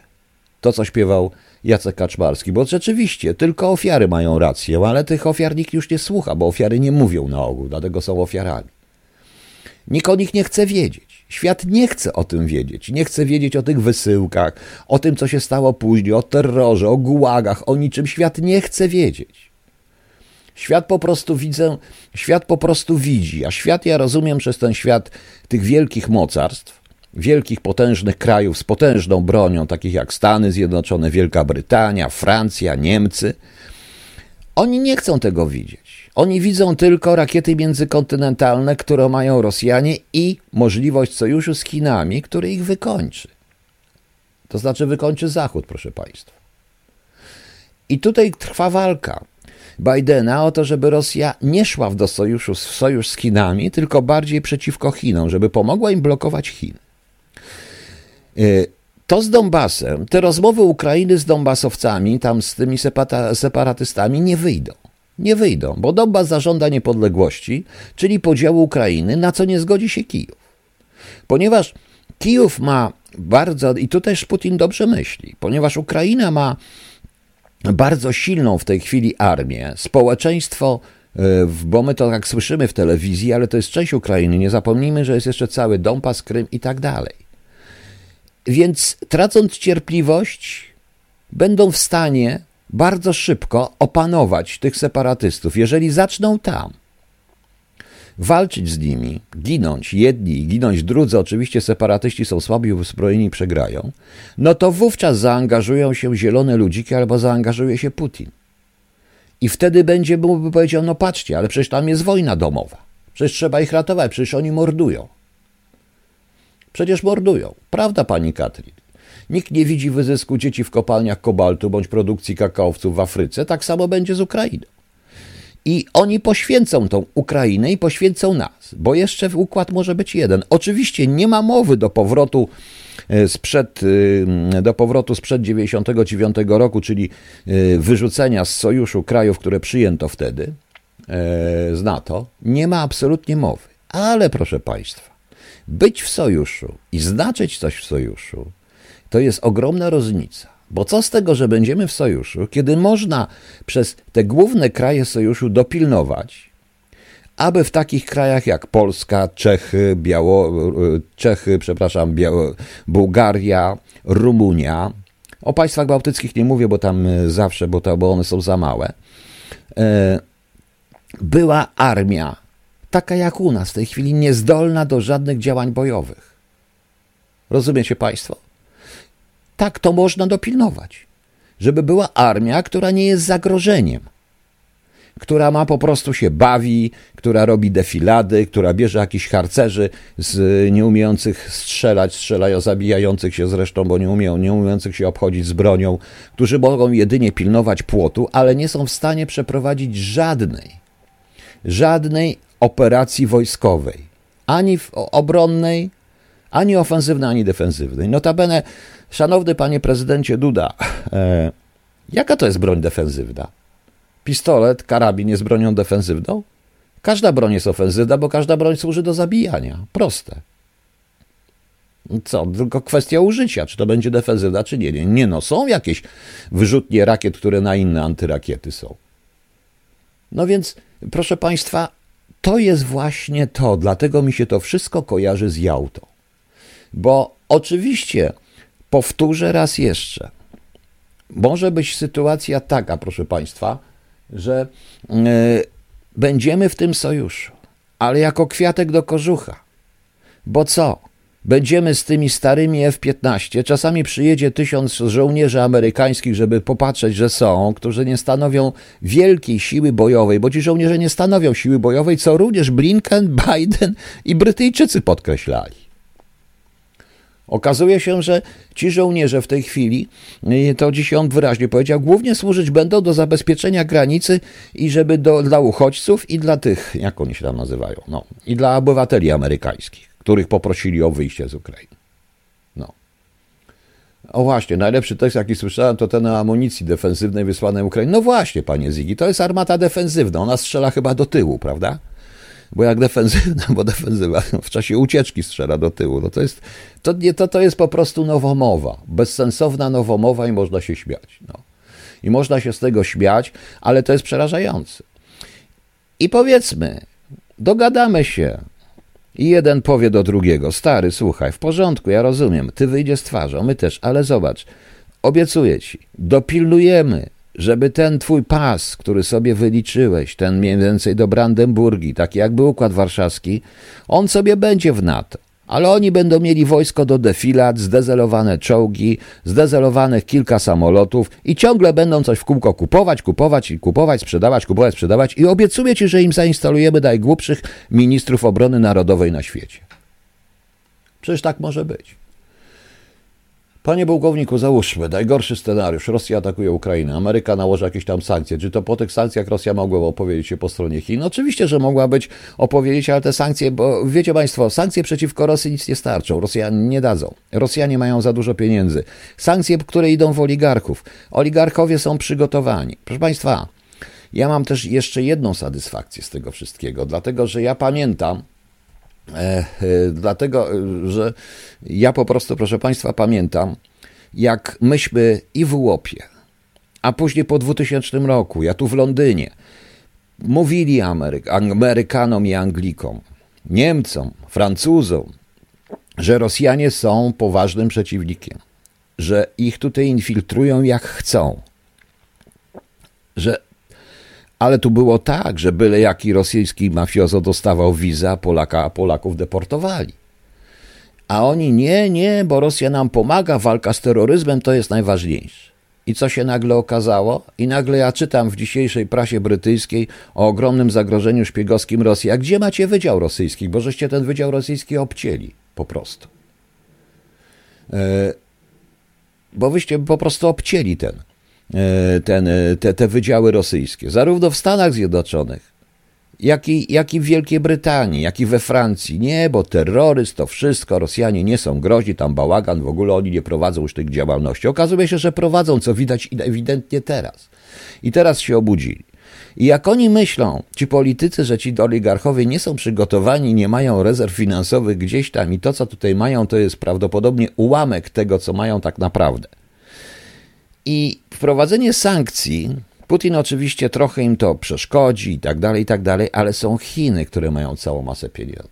To, co śpiewał Jacek Kaczmarski, bo rzeczywiście tylko ofiary mają rację, ale tych ofiar nikt już nie słucha, bo ofiary nie mówią na ogół, dlatego są ofiarami. Nikt o nich nie chce wiedzieć. Świat nie chce o tym wiedzieć. Nie chce wiedzieć o tych wysyłkach, o tym, co się stało później, o terrorze, o gułagach, o niczym. Świat nie chce wiedzieć. Świat po prostu widzę, świat po prostu widzi, a świat ja rozumiem przez ten świat tych wielkich mocarstw, wielkich, potężnych krajów z potężną bronią, takich jak Stany Zjednoczone, Wielka Brytania, Francja, Niemcy. Oni nie chcą tego widzieć. Oni widzą tylko rakiety międzykontynentalne, które mają Rosjanie i możliwość sojuszu z Chinami, który ich wykończy. To znaczy wykończy Zachód, proszę Państwa. I tutaj trwa walka. Bidena o to, żeby Rosja nie szła do sojuszu, w sojusz z Chinami, tylko bardziej przeciwko Chinom, żeby pomogła im blokować Chiny. Y, to z Donbasem, te rozmowy Ukrainy z Donbasowcami, tam z tymi separatystami nie wyjdą. Nie wyjdą, bo Donbas zażąda niepodległości, czyli podziału Ukrainy, na co nie zgodzi się Kijów. Ponieważ Kijów ma bardzo, i tu też Putin dobrze myśli, ponieważ Ukraina ma bardzo silną w tej chwili armię, społeczeństwo, y, bo my to tak słyszymy w telewizji, ale to jest część Ukrainy. Nie zapomnijmy, że jest jeszcze cały Donbas, Krym i tak dalej. Więc tracąc cierpliwość, będą w stanie bardzo szybko opanować tych separatystów. Jeżeli zaczną tam walczyć z nimi, ginąć jedni, ginąć drudzy, oczywiście separatyści są słabi, uzbrojeni przegrają, no to wówczas zaangażują się zielone ludziki albo zaangażuje się Putin. I wtedy będzie mógłby powiedział, no patrzcie, ale przecież tam jest wojna domowa. Przecież trzeba ich ratować, przecież oni mordują. Przecież mordują. Prawda, pani Katrin? Nikt nie widzi wyzysku dzieci w kopalniach kobaltu bądź produkcji kakaowców w Afryce. Tak samo będzie z Ukrainą. I oni poświęcą tą Ukrainę i poświęcą nas, bo jeszcze układ może być jeden. Oczywiście nie ma mowy do powrotu e, sprzed, e, do powrotu sprzed 99 roku, czyli e, wyrzucenia z sojuszu krajów, które przyjęto wtedy z NATO. Nie ma absolutnie mowy. Ale proszę Państwa, być w sojuszu i znaczyć coś w sojuszu, to jest ogromna różnica. Bo co z tego, że będziemy w sojuszu, kiedy można przez te główne kraje sojuszu dopilnować, aby w takich krajach jak Polska, Czechy, Biało, Czechy, przepraszam, Biało, Bułgaria, Rumunia, o państwach bałtyckich nie mówię, bo tam zawsze, bo, to, bo one są za małe, e, była armia taka jak u nas, w tej chwili niezdolna do żadnych działań bojowych. Rozumiecie Państwo? Tak to można dopilnować, żeby była armia, która nie jest zagrożeniem, która ma po prostu się bawi, która robi defilady, która bierze jakichś harcerzy z nieumiejących strzelać, strzelają zabijających się zresztą, bo nie umieją, nie umiejących się obchodzić z bronią, którzy mogą jedynie pilnować płotu, ale nie są w stanie przeprowadzić żadnej, żadnej operacji wojskowej, ani obronnej, ani ofensywnej, ani defensywnej. Notabene, szanowny panie prezydencie Duda, <laughs> e, jaka to jest broń defensywna? Pistolet, karabin jest bronią defensywną? Każda broń jest ofensywna, bo każda broń służy do zabijania. Proste. Co, tylko kwestia użycia, czy to będzie defensywna, czy nie. Nie, nie no, są jakieś wyrzutnie rakiet, które na inne antyrakiety są. No więc, proszę Państwa, to jest właśnie to, dlatego mi się to wszystko kojarzy z Jałtą. Bo oczywiście, powtórzę raz jeszcze, może być sytuacja taka, proszę Państwa, że yy, będziemy w tym sojuszu, ale jako kwiatek do kożucha. Bo co? Będziemy z tymi starymi F-15. Czasami przyjedzie tysiąc żołnierzy amerykańskich, żeby popatrzeć, że są, którzy nie stanowią wielkiej siły bojowej, bo ci żołnierze nie stanowią siły bojowej, co również Blinken, <laughs> Biden i Brytyjczycy podkreślali. Okazuje się, że ci żołnierze w tej chwili, to dzisiaj on wyraźnie powiedział, głównie służyć będą do zabezpieczenia granicy i żeby do, dla uchodźców i dla tych, jak oni się tam nazywają, no, i dla obywateli amerykańskich których poprosili o wyjście z Ukrainy. No. O właśnie, najlepszy tekst, jaki słyszałem, to ten o amunicji defensywnej wysłanej Ukrainie. No właśnie, panie Zigi, to jest armata defensywna. Ona strzela chyba do tyłu, prawda? Bo jak defensywna, <laughs> bo defensywa <laughs> w czasie ucieczki strzela do tyłu. No to, jest, to, nie, to, to jest po prostu nowomowa. Bezsensowna nowomowa i można się śmiać. No. I można się z tego śmiać, ale to jest przerażające. I powiedzmy, dogadamy się, I jeden powie do drugiego: Stary, słuchaj, w porządku, ja rozumiem, ty wyjdziesz z twarzą, my też, ale zobacz, obiecuję ci, dopilnujemy, żeby ten twój pas, który sobie wyliczyłeś, ten mniej więcej do Brandenburgii, taki jakby Układ Warszawski, on sobie będzie w NATO. Ale oni będą mieli wojsko do defilat, zdezelowane czołgi, zdezelowanych kilka samolotów i ciągle będą coś w kółko kupować, kupować i kupować, sprzedawać, kupować, sprzedawać i obiecuję ci, że im zainstalujemy najgłupszych ministrów obrony narodowej na świecie. Przecież tak może być. Panie pułkowniku, załóżmy, najgorszy scenariusz. Rosja atakuje Ukrainę, Ameryka nałoży jakieś tam sankcje. Czy to po tych sankcjach Rosja mogła opowiedzieć się po stronie Chin? Oczywiście, że mogła być opowiedzieć, ale te sankcje, bo wiecie Państwo, sankcje przeciwko Rosji nic nie starczą. Rosjanie nie dadzą. Rosjanie mają za dużo pieniędzy. Sankcje, które idą w oligarchów. Oligarchowie są przygotowani. Proszę Państwa, ja mam też jeszcze jedną satysfakcję z tego wszystkiego, dlatego że ja pamiętam, dlatego, że ja po prostu, proszę Państwa, pamiętam, jak myśmy i w Łopie, a później po 2000 roku, ja tu w Londynie, mówili Ameryk Amerykanom i Anglikom, Niemcom, Francuzom, że Rosjanie są poważnym przeciwnikiem, że ich tutaj infiltrują jak chcą, że ale tu było tak, że byle jaki rosyjski mafiozo dostawał wiza, a Polaka, a Polaków deportowali. A oni nie, nie, bo Rosja nam pomaga, walka z terroryzmem to jest najważniejsze. I co się nagle okazało? I nagle ja czytam w dzisiejszej prasie brytyjskiej o ogromnym zagrożeniu szpiegowskim Rosji. A gdzie macie Wydział Rosyjski? Bo żeście ten Wydział Rosyjski obcięli po prostu. E, bo wyście po prostu obcięli ten ten, e, te, te wydziały rosyjskie, zarówno w Stanach Zjednoczonych, jak i, jak i w Wielkiej Brytanii, jak i we Francji. Nie, bo terroryzm to wszystko, Rosjanie nie są groźni, tam bałagan, w ogóle oni nie prowadzą już tych działalności. Okazuje się, że prowadzą, co widać ewidentnie teraz. I teraz się obudzili. I jak oni myślą, ci politycy, że ci oligarchowie nie są przygotowani, nie mają rezerw finansowych gdzieś tam i to, co tutaj mają, to jest prawdopodobnie ułamek tego, co mają tak naprawdę – i wprowadzenie sankcji, Putin oczywiście trochę im to przeszkodzi i tak dalej, i tak dalej, ale są Chiny, które mają całą masę pieniędzy.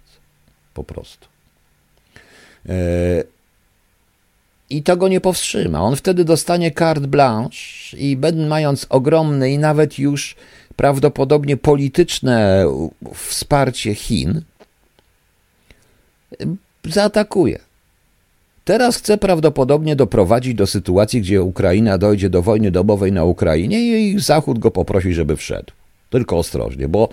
Po prostu. E, I to go nie powstrzyma. On wtedy dostanie carte blanche i mając ogromne i nawet już prawdopodobnie polityczne wsparcie Chin, zaatakuje. Teraz chce prawdopodobnie doprowadzić do sytuacji, gdzie Ukraina dojdzie do wojny domowej na Ukrainie i Zachód go poprosi, żeby wszedł. Tylko ostrożnie, bo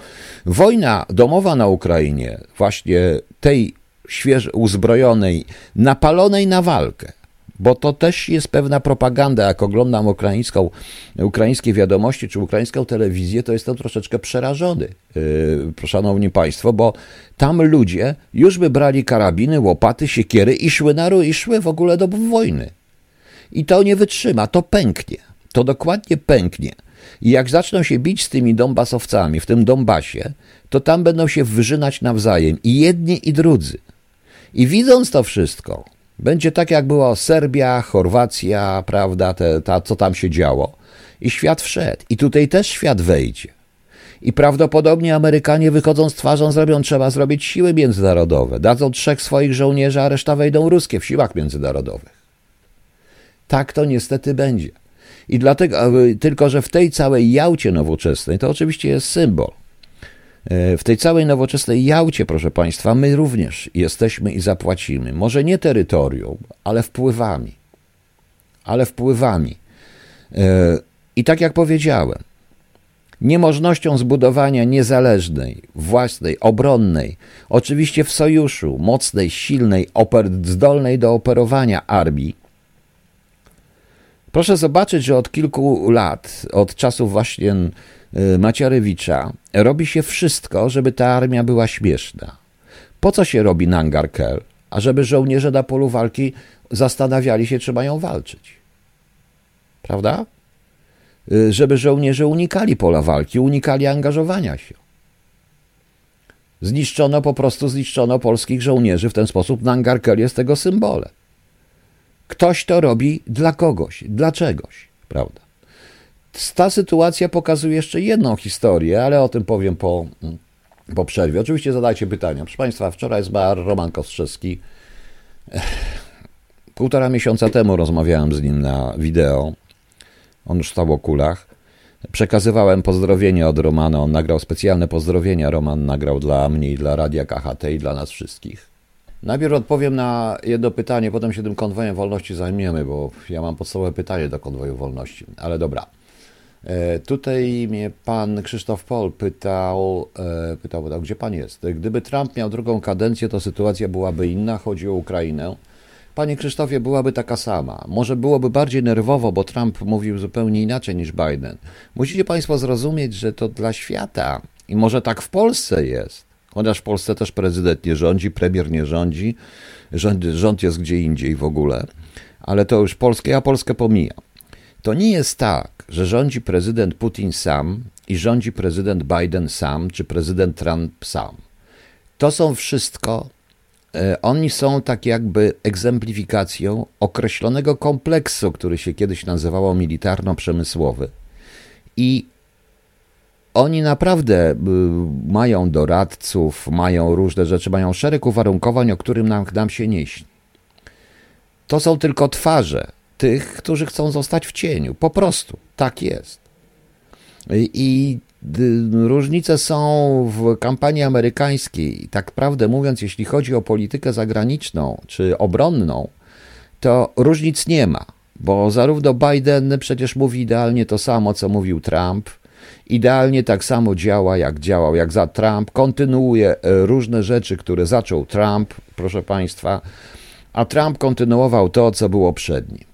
wojna domowa na Ukrainie, właśnie tej świeżo uzbrojonej, napalonej na walkę, bo to też jest pewna propaganda. Jak oglądam ukraińską, ukraińskie wiadomości czy ukraińską telewizję, to jestem troszeczkę przerażony, yy, szanowni państwo, bo tam ludzie już by brali karabiny, łopaty, siekiery i szły na i szły w ogóle do wojny. I to nie wytrzyma, to pęknie. To dokładnie pęknie. I jak zaczną się bić z tymi Donbasowcami w tym Donbasie, to tam będą się wyżynać nawzajem i jedni i drudzy. I widząc to wszystko, będzie tak, jak była Serbia, Chorwacja, prawda, te, ta, co tam się działo. I świat wszedł. I tutaj też świat wejdzie. I prawdopodobnie Amerykanie wychodzą z twarzą, zrobią, trzeba zrobić siły międzynarodowe. Dadzą trzech swoich żołnierzy, a reszta wejdą ruskie w siłach międzynarodowych. Tak to niestety będzie. I dlatego, tylko że w tej całej jałcie nowoczesnej, to oczywiście jest symbol. E, w tej całej nowoczesnej Jałcie, proszę Państwa, my również jesteśmy i zapłacimy. Może nie terytorium, ale wpływami. Ale wpływami. E, I tak jak powiedziałem, niemożnością zbudowania niezależnej, własnej, obronnej, oczywiście w sojuszu, mocnej, silnej, zdolnej do operowania armii. Proszę zobaczyć, że od kilku lat, od czasów właśnie Macierewicza robi się wszystko, żeby ta armia była śmieszna. Po co się robi Nangarkel? A żeby żołnierze na polu walki zastanawiali się, czy mają walczyć. Prawda? Y, żeby żołnierze unikali pola walki, unikali angażowania się. Zniszczono, po prostu zniszczono polskich żołnierzy w ten sposób. Nangarkel jest tego symbolem. Ktoś to robi dla kogoś, dla czegoś, prawda? Ta sytuacja pokazuje jeszcze jedną historię, ale o tym powiem po, po przerwie. Oczywiście zadajcie pytania. Proszę Państwa, wczoraj zmarł Roman Kostrzewski. Półtora miesiąca temu rozmawiałem z nim na wideo. On już stał o kulach. Przekazywałem pozdrowienia od Romana. On nagrał specjalne pozdrowienia. Roman nagrał dla mnie i dla Radia KHT i dla nas wszystkich. Najpierw odpowiem na jedno pytanie, potem się tym konwojem wolności zajmiemy, bo ja mam podstawowe pytanie do konwoju wolności. Ale dobra. E, tutaj mnie pan Krzysztof Pol pytał, e, pytał, pytał, gdzie pan jest? Gdyby Trump miał drugą kadencję, to sytuacja byłaby inna. Chodzi o Ukrainę. Panie Krzysztofie, byłaby taka sama. Może byłoby bardziej nerwowo, bo Trump mówił zupełnie inaczej niż Biden. Musicie Państwo zrozumieć, że to dla świata i może tak w Polsce jest. Chociaż w Polsce też prezydent nie rządzi, premier nie rządzi, rząd, rząd jest gdzie indziej w ogóle, ale to już Polskę, ja Polskę pomijam. To nie jest tak, że rządzi prezydent Putin sam i rządzi prezydent Biden sam, czy prezydent Trump sam. To są wszystko E, oni są tak jakby egzemplifikacją określonego kompleksu, który się kiedyś nazywało militarno-przemysłowy. I oni naprawdę y, mają doradców, mają różne rzeczy, mają szereg uwarunkowań, o którym nam, nam się nie śni. To są tylko twarze tych, którzy chcą zostać w cieniu. Po prostu tak jest. I Różnice są w kampanii amerykańskiej. Tak prawdę mówiąc, jeśli chodzi o politykę zagraniczną czy obronną, to różnic nie ma, bo zarówno Biden przecież mówi idealnie to samo, co mówił Trump, idealnie tak samo działa, jak działał, jak za Trump, kontynuuje e, różne rzeczy, które zaczął Trump, proszę Państwa, a Trump kontynuował to, co było przed nim.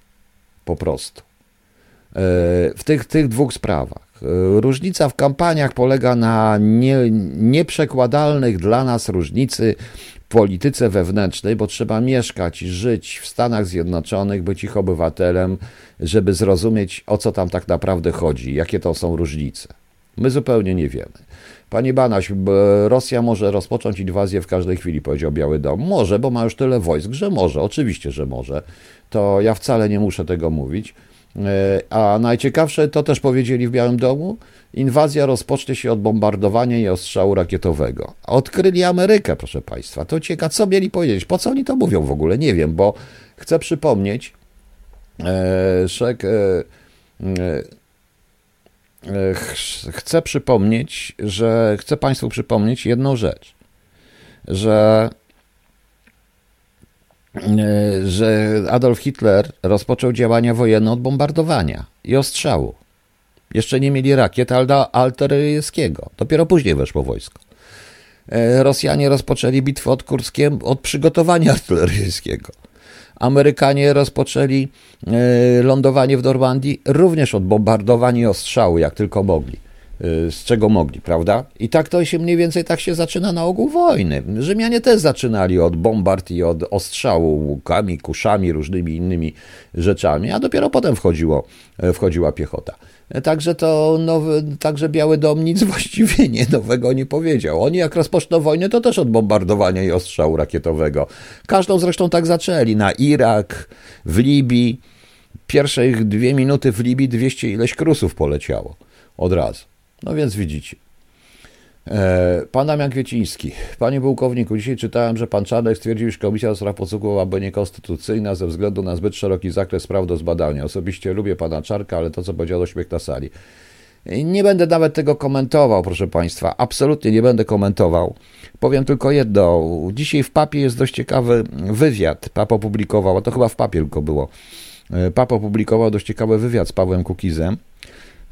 Po prostu. E, w tych, tych dwóch sprawach. Różnica w kampaniach polega na nie, nieprzekładalnych dla nas różnicy w polityce wewnętrznej, bo trzeba mieszkać żyć w Stanach Zjednoczonych, być ich obywatelem, żeby zrozumieć, o co tam tak naprawdę chodzi, jakie to są różnice. My zupełnie nie wiemy. Panie Banaś, Rosja może rozpocząć inwazję w każdej chwili, powiedział Biały Dom. Może, bo ma już tyle wojsk, że może. Oczywiście, że może. To ja wcale nie muszę tego mówić. E, a najciekawsze, to też powiedzieli w Białym Domu, inwazja rozpocznie się od bombardowania i ostrzału rakietowego. Odkryli Amerykę, proszę Państwa. To ciekawe, co mieli powiedzieć? Po co oni to mówią w ogóle? Nie wiem, bo chcę przypomnieć, e, e, chcę przypomnieć, że chcę Państwu przypomnieć jedną rzecz, że że Adolf Hitler rozpoczął działania wojenne od bombardowania i ostrzału. Jeszcze nie mieli rakiet artyleryjskiego. Dopiero później weszło wojsko. E, Rosjanie rozpoczęli bitwę od Kurskiem od przygotowania <laughs> artyleryjskiego. Amerykanie rozpoczęli e, lądowanie w Normandii również od bombardowania i ostrzału, jak tylko mogli. Y, z czego mogli, prawda? I tak to się mniej więcej tak się zaczyna na ogół wojny. Rzymianie też zaczynali od bombard i od ostrzału łukami, kuszami, różnymi innymi rzeczami, a dopiero potem wchodziło, e, wchodziła piechota. E, także to nowy, także Biały Dom nic <laughs> właściwie nie nowego nie powiedział. Oni jak rozpoczną wojnę, to też od bombardowania i ostrzału rakietowego. Każdą zresztą tak zaczęli. Na Irak, w Libii. Pierwsze dwie minuty w Libii 200 ileś krusów poleciało od razu. No więc widzicie. E, pan Damian Kwieciński. Panie pułkowniku, dzisiaj czytałem, że pan Czarnek stwierdził, że Komisja do Spraw Podsłuchu byłaby niekonstytucyjna ze względu na zbyt szeroki zakres spraw do zbadania. Osobiście lubię pana Czarka, ale to, co powiedział, śmiech na sali. Nie będę nawet tego komentował, proszę Państwa. Absolutnie nie będę komentował. Powiem tylko jedno. Dzisiaj w papie jest dość ciekawy wywiad. Pap opublikował, a to chyba w papie tylko było. E, Pap opublikował dość ciekawy wywiad z Pawłem Kukizem.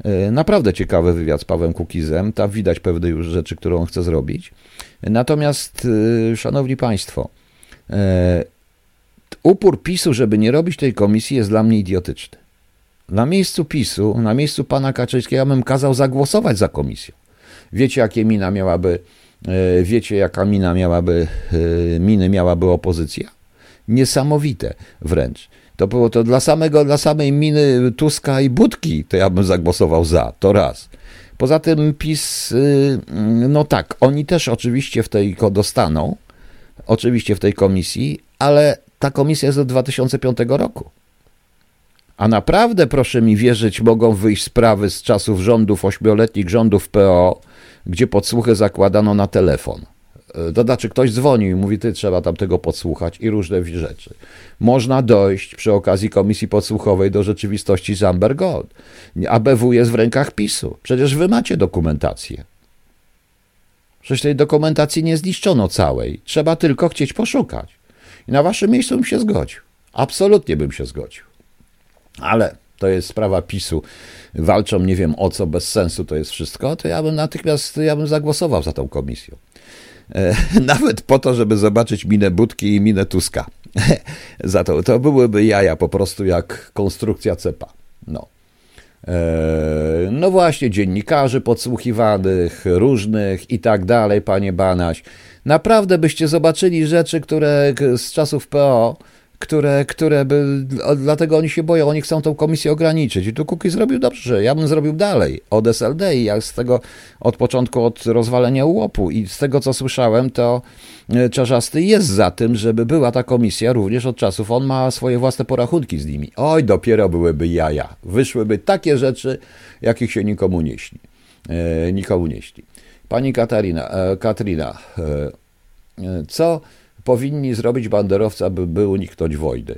E, naprawdę ciekawy wywiad z Pawłem Kukizem. Tam widać pewne już rzeczy, które on chce zrobić. Natomiast, e, szanowni państwo, e, upór PiSu, żeby nie robić tej komisji, jest dla mnie idiotyczny. Na miejscu PiSu, na miejscu pana Kaczyńskiego, bym kazał zagłosować za komisją. Wiecie, jakie mina miałaby, wiecie, jaka mina miałaby, miny miałaby opozycja? Niesamowite wręcz. To było to dla samego, dla samej miny Tuska i Budki, to ja bym zagłosował za, to raz. Poza tym PiS, y, no tak, oni też oczywiście w tej dostaną, oczywiście w tej komisji, ale ta komisja jest od 2005 roku. A naprawdę, proszę mi wierzyć, mogą wyjść sprawy z czasów rządów, ośmioletnich rządów PO, gdzie podsłuchy zakładano na telefon. E, to znaczy, ktoś dzwonił i mówi, ty trzeba tam tego podsłuchać i różne rzeczy. Można dojść przy okazji komisji podsłuchowej do rzeczywistości z Amber Gold. ABW jest w rękach PiSu. Przecież wy macie dokumentację. Przecież tej dokumentacji nie zniszczono całej. Trzeba tylko chcieć poszukać. I na waszym miejscu bym się zgodził. Absolutnie bym się zgodził. Ale to jest sprawa PiSu. Walczą nie wiem o co, bez sensu to jest wszystko, to ja bym natychmiast ja bym zagłosował za tą komisją. E, <laughs> nawet po to, żeby zobaczyć minę Budki i minę Tuska. <laughs> za to, to byłyby jaja po prostu jak konstrukcja cepa. No. E, no właśnie, dziennikarzy podsłuchiwanych, różnych i tak dalej, panie Banaś. Naprawdę byście zobaczyli rzeczy, które z czasów PO, które, które by, dlatego oni się boją, oni chcą tą komisję ograniczyć. I tu Kuki zrobił dobrze, ja bym zrobił dalej od SLD i jak z tego od początku, od rozwalenia ułopu i z tego co słyszałem, to e, Czarzasty jest za tym, żeby była ta komisja również od czasów, on ma swoje własne porachunki z nimi. Oj, dopiero byłyby jaja. Wyszłyby takie rzeczy, jakich się nikomu nie śni. E, nikomu nie śni. Pani Katarina, e, Katrina, e, e co powinni zrobić banderowcy, aby by uniknąć wojny?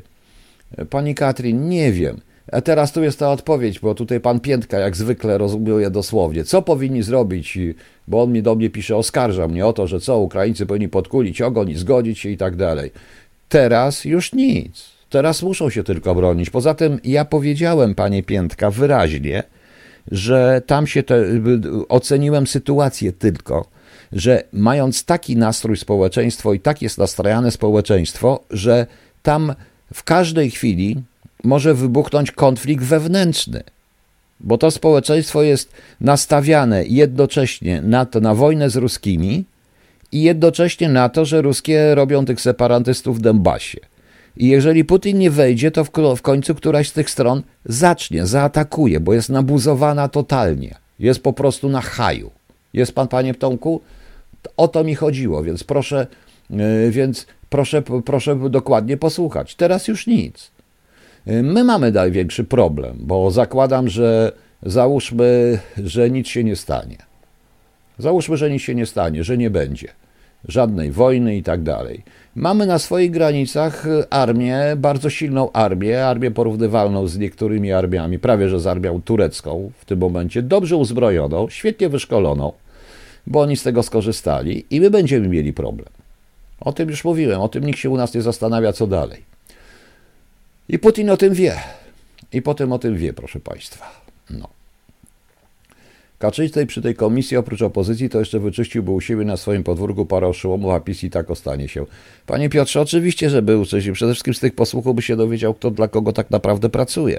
Pani Katrin, nie wiem. A teraz tu jest ta odpowiedź, bo tutaj pan Piętka jak zwykle rozumie dosłownie. Co powinni zrobić? Bo on mi do mnie pisze, oskarża mnie o to, że co, Ukraińcy powinni podkulić ogon i zgodzić się i tak dalej. Teraz już nic. Teraz muszą się tylko bronić. Poza tym ja powiedziałem, panie Piętka, wyraźnie, że tam się te, oceniłem sytuację tylko że mając taki nastrój społeczeństwo i tak jest nastrajane społeczeństwo, że tam w każdej chwili może wybuchnąć konflikt wewnętrzny. Bo to społeczeństwo jest nastawiane jednocześnie na to, na wojnę z Ruskimi i jednocześnie na to, że Ruskie robią tych separatystów w Donbasie. I jeżeli Putin nie wejdzie, to w końcu któraś z tych stron zacznie, zaatakuje, bo jest nabuzowana totalnie. Jest po prostu na haju. Jest pan, panie Tomku? O to mi chodziło, więc proszę, e, więc proszę, proszę dokładnie posłuchać. Teraz już nic. E, my mamy największy problem, bo zakładam, że załóżmy, że nic się nie stanie. Załóżmy, że nic się nie stanie, że nie będzie żadnej wojny i tak dalej. Mamy na swoich granicach armię, bardzo silną armię, armię porównywalną z niektórymi armiami, prawie że z armią turecką w tym momencie, dobrze uzbrojoną, świetnie wyszkoloną bo oni z tego skorzystali i my będziemy mieli problem. O tym już mówiłem, o tym nikt się u nas nie zastanawia, co dalej. I Putin o tym wie. I potem o tym wie, proszę Państwa. No. Kaczyński przy tej komisji oprócz opozycji to jeszcze wyczyściłby u siebie na swoim podwórku parę oszołomów, a PiS i tak ostanie się. Panie Piotrze, oczywiście, że był coś. Przede wszystkim z tych posłuchów by się dowiedział, kto dla kogo tak naprawdę pracuje.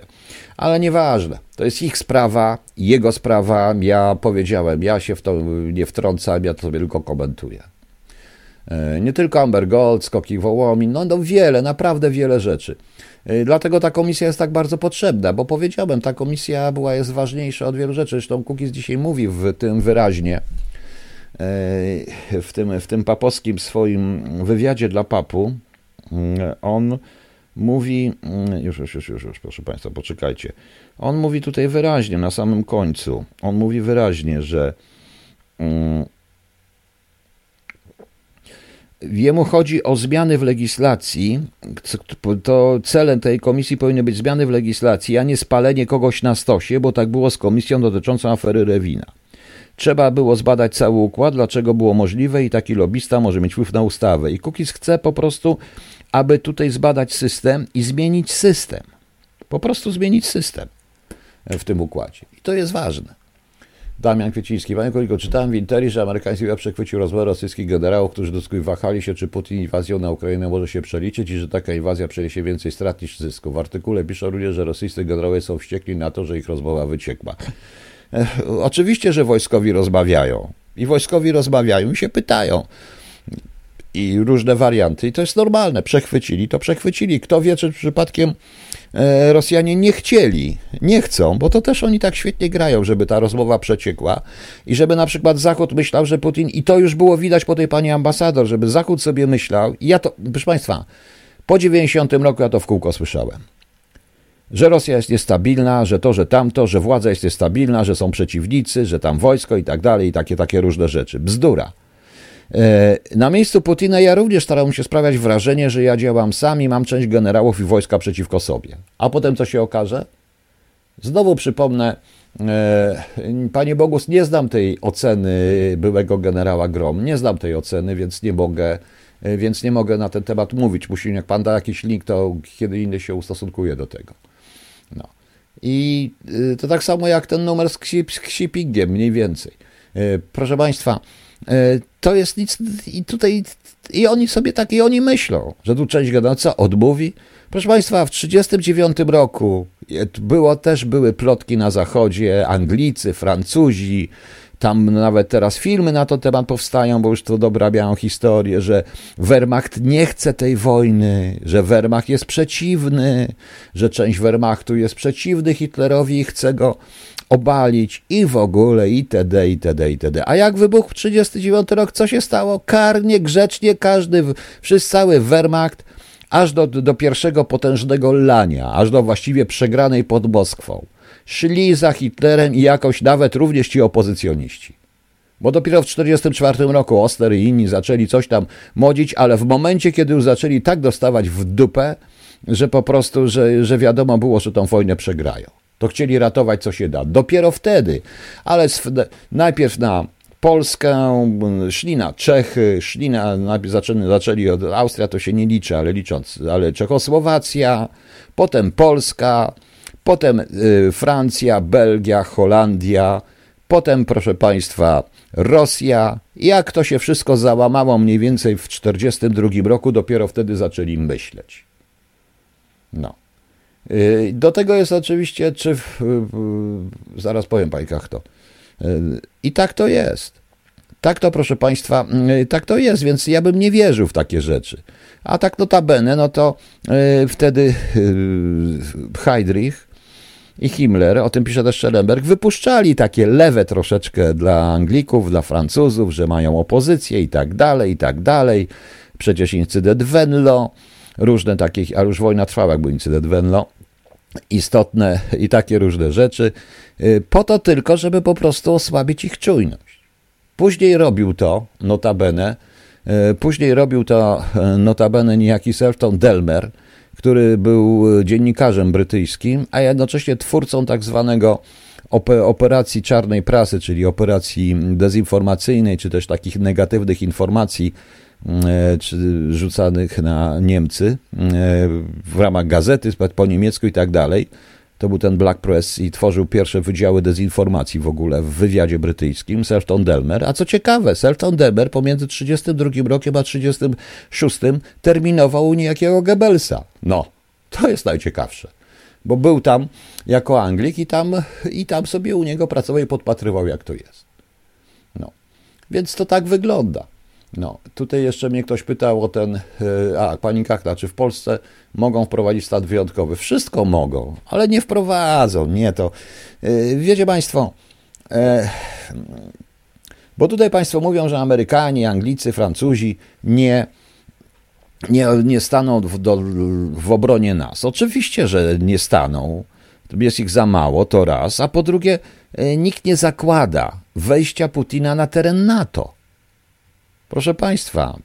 Ale nieważne. To jest ich sprawa, jego sprawa. Ja powiedziałem, ja się w to nie wtrącam, ja to sobie tylko komentuję. E, nie tylko Amber Gold, skoki Wołomin, no, no wiele, naprawdę wiele rzeczy. E, dlatego ta komisja jest tak bardzo potrzebna, bo powiedziałem, ta komisja była, jest ważniejsza od wielu rzeczy. Zresztą Kukiz dzisiaj mówi w tym wyraźnie, e, w tym, w tym papowskim swoim wywiadzie dla papu, mm, on mówi, już, już, już, już, już, proszę Państwa, poczekajcie. On mówi tutaj wyraźnie, na samym końcu, on mówi wyraźnie, że Jemu chodzi o zmiany w legislacji. To celem tej komisji powinny być zmiany w legislacji, a nie spalenie kogoś na stosie, bo tak było z komisją dotyczącą afery Rewina. Trzeba było zbadać cały układ, dlaczego było możliwe i taki lobista może mieć wpływ na ustawę. I Kukiz chce po prostu, aby tutaj zbadać system i zmienić system. Po prostu zmienić system w tym układzie. I to jest ważne. Damian Kwieciński. Panie kolego, czytałem w Interi, że amerykański wywiad przechwycił rozmowę rosyjskich generałów, którzy doskonale wahali się, czy Putin inwazją na Ukrainę może się przeliczyć i że taka inwazja przyniesie więcej strat niż zysku. W artykule pisze również, że rosyjscy generałowie są wściekli na to, że ich rozmowa wyciekła. E, oczywiście, że wojskowi rozmawiają. I wojskowi rozmawiają i się pytają. I różne warianty. I to jest normalne. Przechwycili, to przechwycili. Kto wie, czy przypadkiem E, Rosjanie nie chcieli, nie chcą, bo to też oni tak świetnie grają, żeby ta rozmowa przeciekła i żeby na przykład Zachód myślał, że Putin, i to już było widać po tej pani ambasador, żeby Zachód sobie myślał, i ja to, proszę Państwa, po 90 roku ja to w kółko słyszałem. że Rosja jest niestabilna, że to, że tamto, że władza jest niestabilna, że są przeciwnicy, że tam wojsko i tak dalej, i takie, takie różne rzeczy. Bzdura. E, na miejscu Putina ja również starałem się sprawiać wrażenie, że ja działam sam i mam część generałów i wojska przeciwko sobie. A potem co się okaże? Znowu przypomnę, e, Panie Bogus, nie znam tej oceny byłego generała Grom, nie znam tej oceny, więc nie mogę, e, więc nie mogę na ten temat mówić. Musi, jak Pan da jakiś link, to kiedy inny się ustosunkuje do tego. No. I to tak samo jak ten numer z Ksipingiem, mniej więcej. Proszę Państwa, to jest nic i tutaj i oni sobie tak i oni myślą, że tu część gada, co odmówi? Proszę Państwa, w 1939 roku było, też były plotki na zachodzie, Anglicy, Francuzi, tam nawet teraz filmy na ten temat powstają, bo już to dobrabiają historię, że Wehrmacht nie chce tej wojny, że Wehrmacht jest przeciwny, że część Wehrmachtu jest przeciwny Hitlerowi i chce go obalić i w ogóle itd., itd., itd. A jak wybuchł 39 rok, co się stało? Karnie, grzecznie, każdy, wszyscy cały Wehrmacht, aż do, do pierwszego potężnego lania, aż do właściwie przegranej pod Moskwą. Szli za Hitlerem i jakoś nawet również ci opozycjoniści. Bo dopiero w 1944 roku Oster i inni zaczęli coś tam modzić, ale w momencie, kiedy już zaczęli tak dostawać w dupę, że po prostu, że, że wiadomo było, że tą wojnę przegrają to chcieli ratować co się da. Dopiero wtedy, ale najpierw na Polskę, szli na Czechy, szli na, zaczęli, zaczęli od Austria, to się nie liczy, ale licząc, ale Czechosłowacja, potem Polska, potem y, Francja, Belgia, Holandia, potem, proszę Państwa, Rosja. Jak to się wszystko załamało mniej więcej w 1942 roku, dopiero wtedy zaczęli myśleć. No. Y, do tego jest oczywiście, czy w, zaraz powiem Pani to. Y, I tak to jest. Tak to, proszę Państwa, y, tak to jest, więc ja bym nie wierzył w takie rzeczy. A tak notabene, no to wtedy Heydrich i Himmler, o tym pisze też Schellenberg, wypuszczali takie lewe troszeczkę dla Anglików, dla Francuzów, że mają opozycję i tak dalej, i tak dalej. Przecież incydent Venlo, różne takie, a już wojna trwała, jak był incydent Venlo, istotne i takie różne rzeczy, y, po to tylko, żeby po prostu osłabić ich czujność. Później robił to, notabene, y, później robił to y, notabene niejaki Selton Delmer, który był dziennikarzem brytyjskim, a jednocześnie twórcą tak zwanego operacji czarnej prasy, czyli operacji dezinformacyjnej, czy też takich negatywnych informacji rzucanych na Niemcy e, w ramach gazety po niemiecku i tak dalej. To był ten Black Press i tworzył pierwsze wydziały dezinformacji w ogóle w wywiadzie brytyjskim, Selton Delmer. A co ciekawe, Selton Delmer pomiędzy 32 rokiem a 36 terminował u niejakiego Goebbelsa. No, to jest najciekawsze. Bo był tam jako Anglik i tam, i tam sobie u niego pracował i podpatrywał, jak to jest. No, więc to tak wygląda. No, tutaj jeszcze mnie ktoś pytał o ten, e, a pani Kachta, czy w Polsce mogą wprowadzić stan wyjątkowy? Wszystko mogą, ale nie wprowadzą, nie to. E, wiecie Państwo, e, bo tutaj Państwo mówią, że Amerykanie, Anglicy, Francuzi nie, nie, nie staną w, do, w obronie nas. Oczywiście, że nie staną. Jest ich za mało, to raz. A po drugie, nikt nie zakłada wejścia Putina na teren NATO. Proszę Państwa,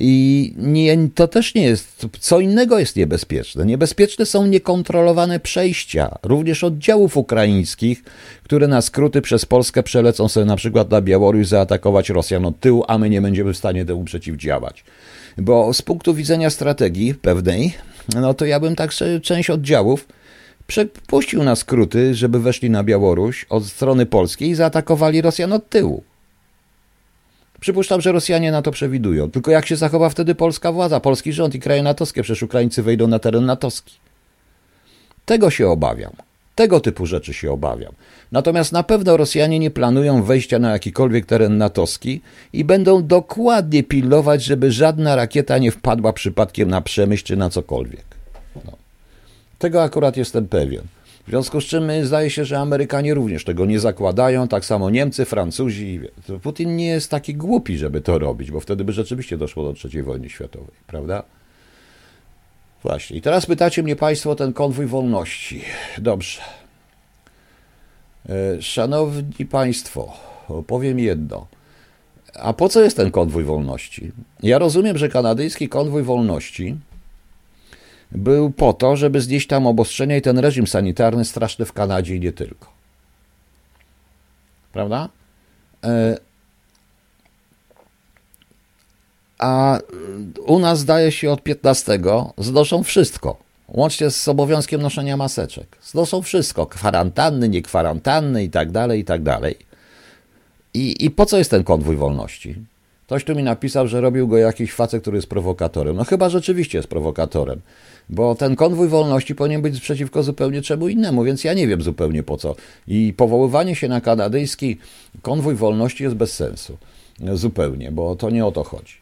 i nie, to też nie jest, co innego jest niebezpieczne. Niebezpieczne są niekontrolowane przejścia, również oddziałów ukraińskich, które na skróty przez Polskę przelecą sobie na przykład na Białoruś zaatakować Rosjan od tyłu, a my nie będziemy w stanie temu przeciwdziałać. Bo z punktu widzenia strategii pewnej, no to ja bym tak część oddziałów przepuścił na skróty, żeby weszli na Białoruś od strony polskiej i zaatakowali Rosjan od tyłu. Przypuszczam, że Rosjanie na to przewidują. Tylko jak się zachowa wtedy polska władza, polski rząd i kraje natowskie? Przecież Ukraińcy wejdą na teren natowski. Tego się obawiam. Tego typu rzeczy się obawiam. Natomiast na pewno Rosjanie nie planują wejścia na jakikolwiek teren natowski i będą dokładnie pilnować, żeby żadna rakieta nie wpadła przypadkiem na Przemyśl czy na cokolwiek. No. Tego akurat jestem pewien. W związku z czym zdaje się, że Amerykanie również tego nie zakładają, tak samo Niemcy, Francuzi. Putin nie jest taki głupi, żeby to robić, bo wtedy by rzeczywiście doszło do III wojny światowej, prawda? Właśnie. I teraz pytacie mnie Państwo o ten konwój wolności. Dobrze. E, szanowni Państwo, powiem jedno. A po co jest ten konwój wolności? Ja rozumiem, że kanadyjski konwój wolności był po to, żeby znieść tam obostrzenia i ten reżim sanitarny straszny w Kanadzie i nie tylko. Prawda? E, a u nas zdaje się od 15 znoszą wszystko, łącznie z obowiązkiem noszenia maseczek. Znoszą wszystko, kwarantanny, nie kwarantanny i tak dalej, i tak dalej. I, I po co jest ten konwój wolności? Ktoś tu mi napisał, że robił go jakiś facet, który jest prowokatorem. No chyba rzeczywiście jest prowokatorem, bo ten konwój wolności powinien być przeciwko zupełnie czemu innemu, więc ja nie wiem zupełnie po co. I powoływanie się na kanadyjski konwój wolności jest bez sensu. Zupełnie, bo to nie o to chodzi.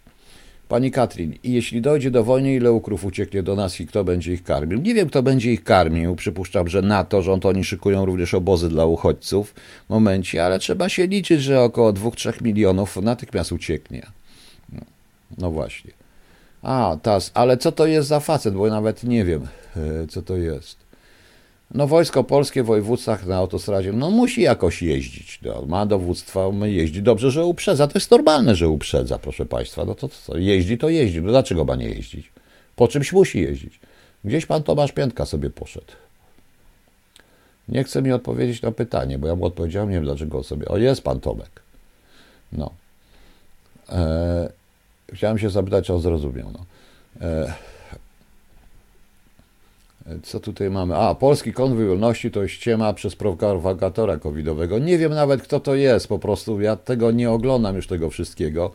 Pani Katrin, i jeśli dojdzie do wojny, ile ukrów ucieknie do nas i kto będzie ich karmił? Nie wiem, kto będzie ich karmił. Przypuszczam, że NATO, rząd oni szykują również obozy dla uchodźców w momencie, ale trzeba się liczyć, że około 2-3 milionów natychmiast ucieknie. No, no właśnie. A, tas, ale co to jest za facet, bo nawet nie wiem, e, co to jest. No wojsko polskie w województwach na autostradzie, no musi jakoś jeździć. No, ma dowództwa, jeździ. Dobrze, że uprzedza. To jest normalne, że uprzedza, proszę Państwa. No to co, jeździ, to jeździ. No dlaczego ma nie jeździć? Po czymś musi jeździć. Gdzieś pan Tomasz Piętka sobie poszedł. Nie chce mi odpowiedzieć na pytanie, bo ja mu odpowiedziałem, nie wiem dlaczego sobie. O, jest pan Tomek. No. Eee, chciałem się zapytać, czy on zrozumiał. No. Eee, co tutaj mamy? A, Polski Konwój Wolności to ściema przez prowokatora covidowego. Nie wiem nawet, kto to jest, po prostu ja tego nie oglądam już tego wszystkiego.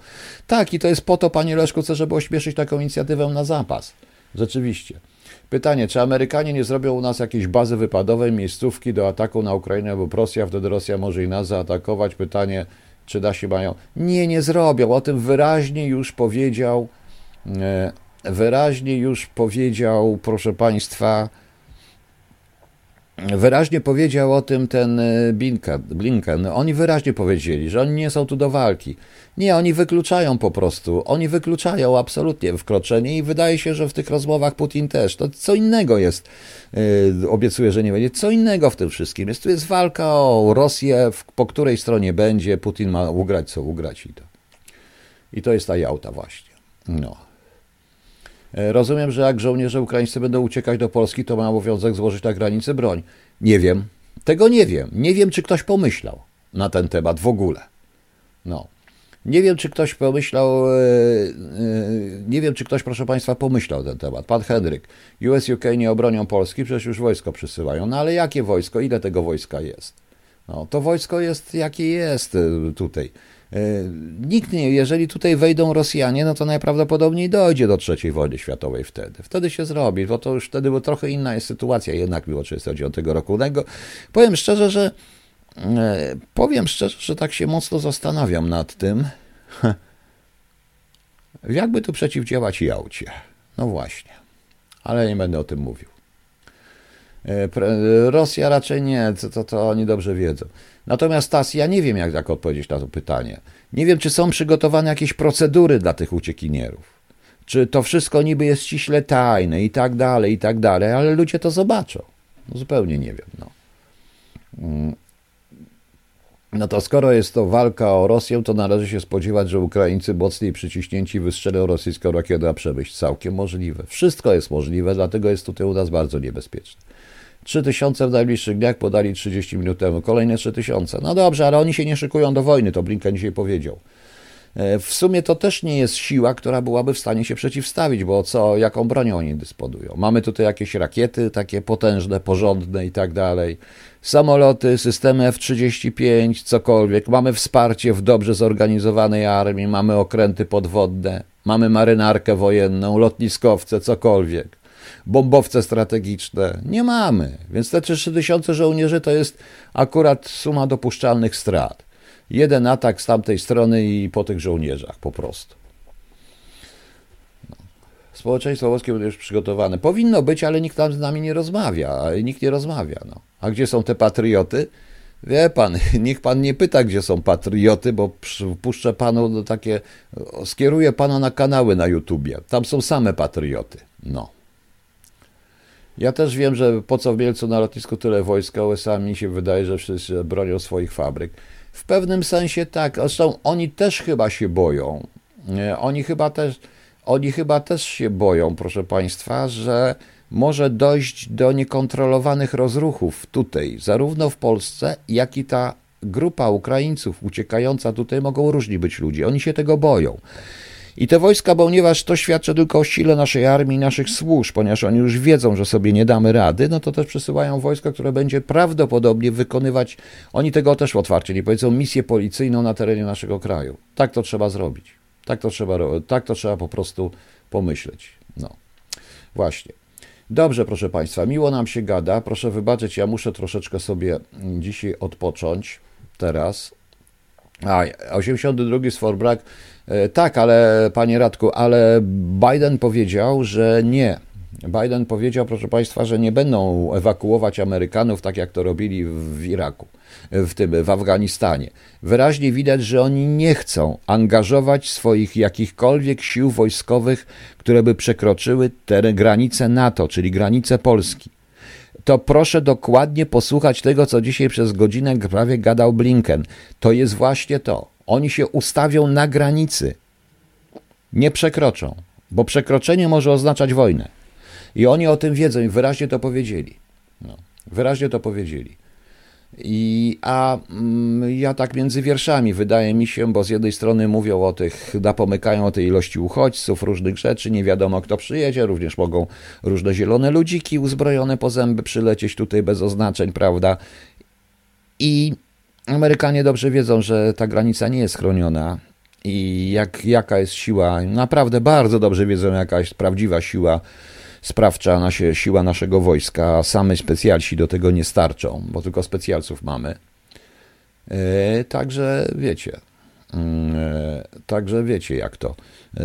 Tak, i to jest po to, panie Leszku, żeby ośmieszyć taką inicjatywę na zapas. Rzeczywiście. Pytanie, czy Amerykanie nie zrobią u nas jakiejś bazy wypadowej, miejscówki do ataku na Ukrainę lub Rosja, wtedy Rosja może i nas zaatakować? Pytanie, czy da się mają? Nie, nie zrobią. O tym wyraźnie już powiedział e, wyraźnie już powiedział, proszę Państwa, wyraźnie powiedział o tym ten e, Blinken, Blinken. Oni wyraźnie powiedzieli, że oni nie są tu do walki. Nie, oni wykluczają po prostu. Oni wykluczają absolutnie wkroczenie i wydaje się, że w tych rozmowach Putin też. To co innego jest. Yy, obiecuję, że nie będzie. Co innego w tym wszystkim jest. Tu jest walka o Rosję, po której stronie będzie. Putin ma ugrać, co ugrać i to. I to jest ta jałta właśnie. No. E, rozumiem, że jak żołnierze ukraińscy będą uciekać do Polski, to ma obowiązek złożyć na granicy broń. Nie wiem. Tego nie wiem. Nie wiem, czy ktoś pomyślał na ten temat w ogóle. No. Nie wiem, czy ktoś pomyślał, e, e, nie wiem, czy ktoś, proszę Państwa, pomyślał ten temat. Pan Henryk, US, UK nie obronią Polski, przecież już wojsko przysyłają. No ale jakie wojsko? Ile tego wojska jest? No, to wojsko jest, jakie jest tutaj. E, nikt nie, jeżeli tutaj wejdą Rosjanie, no to najprawdopodobniej dojdzie do trzeciej wojny światowej wtedy. Wtedy się zrobi, bo to już wtedy bo trochę inna jest sytuacja jednak mimo 1939 roku. Powiem szczerze, że e, powiem szczerze, że tak się mocno zastanawiam nad tym, <laughs> jakby tu przeciwdziałać Jałcie. No właśnie, ale nie będę o tym mówił. E, Rosja raczej nie, to, to, to oni dobrze wiedzą. Natomiast TAS, ja nie wiem, jak tak odpowiedzieć na to pytanie. Nie wiem, czy są przygotowane jakieś procedury dla tych uciekinierów. Czy to wszystko niby jest ściśle tajne i tak dalej, i tak dalej, ale ludzie to zobaczą. No, zupełnie nie wiem. No. Mm. no to skoro jest to walka o Rosję, to należy się spodziewać, że Ukraińcy mocniej przyciśnięci wystrzelą rosyjską rakietę na przemyśl. Całkiem możliwe. Wszystko jest możliwe, dlatego jest tutaj u nas bardzo niebezpieczne. 3000 w najbliższych dniach podali 30 minut temu, kolejne 3000. No dobrze, ale oni się nie szykują do wojny, to Blinken dzisiaj powiedział. E, w sumie to też nie jest siła, która byłaby w stanie się przeciwstawić, bo co, jaką bronią oni dysponują? Mamy tutaj jakieś rakiety takie potężne, porządne i tak dalej, samoloty, systemy F-35, cokolwiek. Mamy wsparcie w dobrze zorganizowanej armii, mamy okręty podwodne, mamy marynarkę wojenną, lotniskowce, cokolwiek bombowce strategiczne. Nie mamy. Więc te 3000 żołnierzy to jest akurat suma dopuszczalnych strat. Jeden atak z tamtej strony i po tych żołnierzach po prostu. No. Społeczeństwo włoskie będzie już przygotowane. Powinno być, ale nikt tam z nami nie rozmawia. Nikt nie rozmawia. No. A gdzie są te patrioty? Wie pan, <laughs> niech pan nie pyta, gdzie są patrioty, bo puszczę panu do takie, skieruję pana na kanały na YouTubie. Tam są same patrioty. No. Ja też wiem, że po co w Mielcu na lotnisku tyle wojska USA, mi się wydaje, że wszyscy bronią swoich fabryk. W pewnym sensie tak, zresztą oni też chyba się boją. Oni chyba też, oni chyba też się boją, proszę Państwa, że może dojść do niekontrolowanych rozruchów tutaj, zarówno w Polsce, jak i ta grupa Ukraińców uciekająca tutaj mogą różni być ludzie. Oni się tego boją. I te wojska, ponieważ to świadczy tylko o sile naszej armii i naszych służb, ponieważ oni już wiedzą, że sobie nie damy rady, no to też przesyłają wojska, które będzie prawdopodobnie wykonywać, oni tego też otwarcie nie powiedzą, misję policyjną na terenie naszego kraju. Tak to trzeba zrobić. Tak to trzeba, tak to trzeba po prostu pomyśleć. No, właśnie. Dobrze, proszę Państwa, miło nam się gada. Proszę wybaczyć, ja muszę troszeczkę sobie dzisiaj odpocząć teraz. A, 82 Sforbrak. E, tak, ale panie Radku, ale Biden powiedział, że nie. Biden powiedział, proszę Państwa, że nie będą ewakuować Amerykanów tak jak to robili w Iraku, w tym w Afganistanie. Wyraźnie widać, że oni nie chcą angażować swoich jakichkolwiek sił wojskowych, które by przekroczyły te granice NATO, czyli granice Polski to proszę dokładnie posłuchać tego, co dzisiaj przez godzinę prawie gadał Blinken. To jest właśnie to. Oni się ustawią na granicy. Nie przekroczą, bo przekroczenie może oznaczać wojnę. I oni o tym wiedzą i wyraźnie to powiedzieli. No, wyraźnie to powiedzieli. I, a mm, ja tak między wierszami wydaje mi się, bo z jednej strony mówią o tych, napomykają o tej ilości uchodźców, różnych rzeczy, nie wiadomo kto przyjedzie, również mogą różne zielone ludziki uzbrojone po zęby przylecieć tutaj bez oznaczeń, prawda? I Amerykanie dobrze wiedzą, że ta granica nie jest chroniona i jak, jaka jest siła, naprawdę bardzo dobrze wiedzą, jaka jest prawdziwa siła sprawcza nasie, siła naszego wojska, a same specjalci do tego nie starczą, bo tylko specjalców mamy. E, także wiecie, mm, e, także wiecie jak to. E,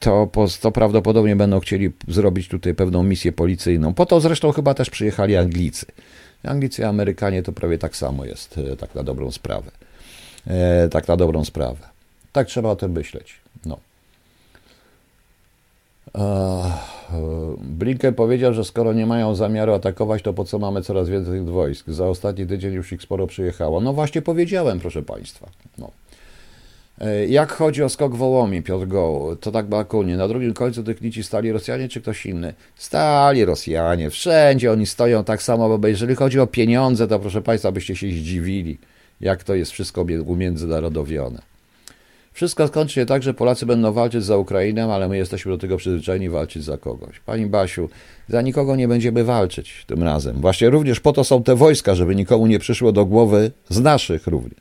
to, to prawdopodobnie będą chcieli zrobić tutaj pewną misję policyjną. Po to zresztą chyba też przyjechali Anglicy. Anglicy i Amerykanie to prawie tak samo jest, tak na dobrą sprawę. Tak na dobrą sprawę. Tak trzeba o tym myśleć. No. Blinken powiedział, że skoro nie mają zamiaru atakować, to po co mamy coraz więcej wojsk? Za ostatni tydzień już ich sporo przyjechało. No właśnie powiedziałem, proszę Państwa. No. E, jak chodzi o skok Wołomi, Piotr Goł, to tak balkonie. Na drugim końcu tych nici stali Rosjanie czy ktoś inny? Stali Rosjanie. Wszędzie oni stoją tak samo, bo jeżeli chodzi o pieniądze, to proszę Państwa, byście się zdziwili, jak to jest wszystko umiędzynarodowione. Wszystko skończy się tak, że Polacy będą walczyć za Ukrainę, ale my jesteśmy do tego przyzwyczajeni walczyć za kogoś. Pani Basiu, za nikogo nie będziemy walczyć tym razem. Właśnie również po to są te wojska, żeby nikomu nie przyszło do głowy z naszych również.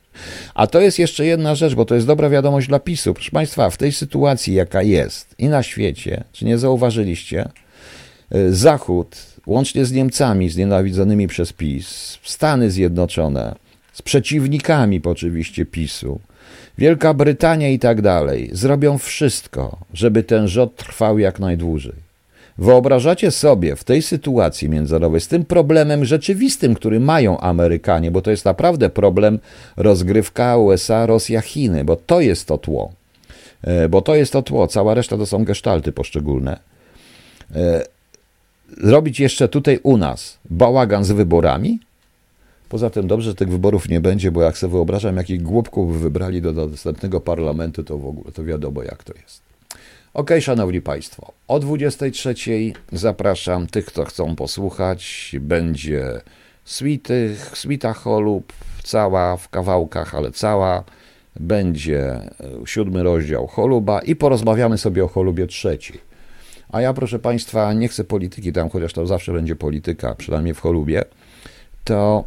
A to jest jeszcze jedna rzecz, bo to jest dobra wiadomość dla PiSu. Proszę Państwa, w tej sytuacji, jaka jest i na świecie, czy nie zauważyliście, y, Zachód, łącznie z Niemcami znienawidzonymi przez PiS, Stany Zjednoczone, z przeciwnikami oczywiście PiSu, Wielka Brytania i tak dalej zrobią wszystko, żeby ten rząd trwał jak najdłużej. Wyobrażacie sobie w tej sytuacji międzynarodowej, z tym problemem rzeczywistym, który mają Amerykanie, bo to jest naprawdę problem rozgrywka USA, Rosja, Chiny, bo to jest to tło. E, bo to jest to tło, cała reszta to są gestalty poszczególne. E, zrobić jeszcze tutaj u nas bałagan z wyborami? Poza tym dobrze, że tych wyborów nie będzie, bo jak sobie wyobrażam, jakich głupków wybrali do, następnego parlamentu, to w ogóle to wiadomo, jak to jest. Ok, szanowni państwo, o 23 zapraszam tych, kto chcą posłuchać. Będzie suity, suita cholub, cała w kawałkach, ale cała. Będzie e, siódmy rozdział choluba i porozmawiamy sobie o cholubie trzeciej. A ja, proszę państwa, nie chcę polityki tam, chociaż to zawsze będzie polityka, przynajmniej w cholubie, to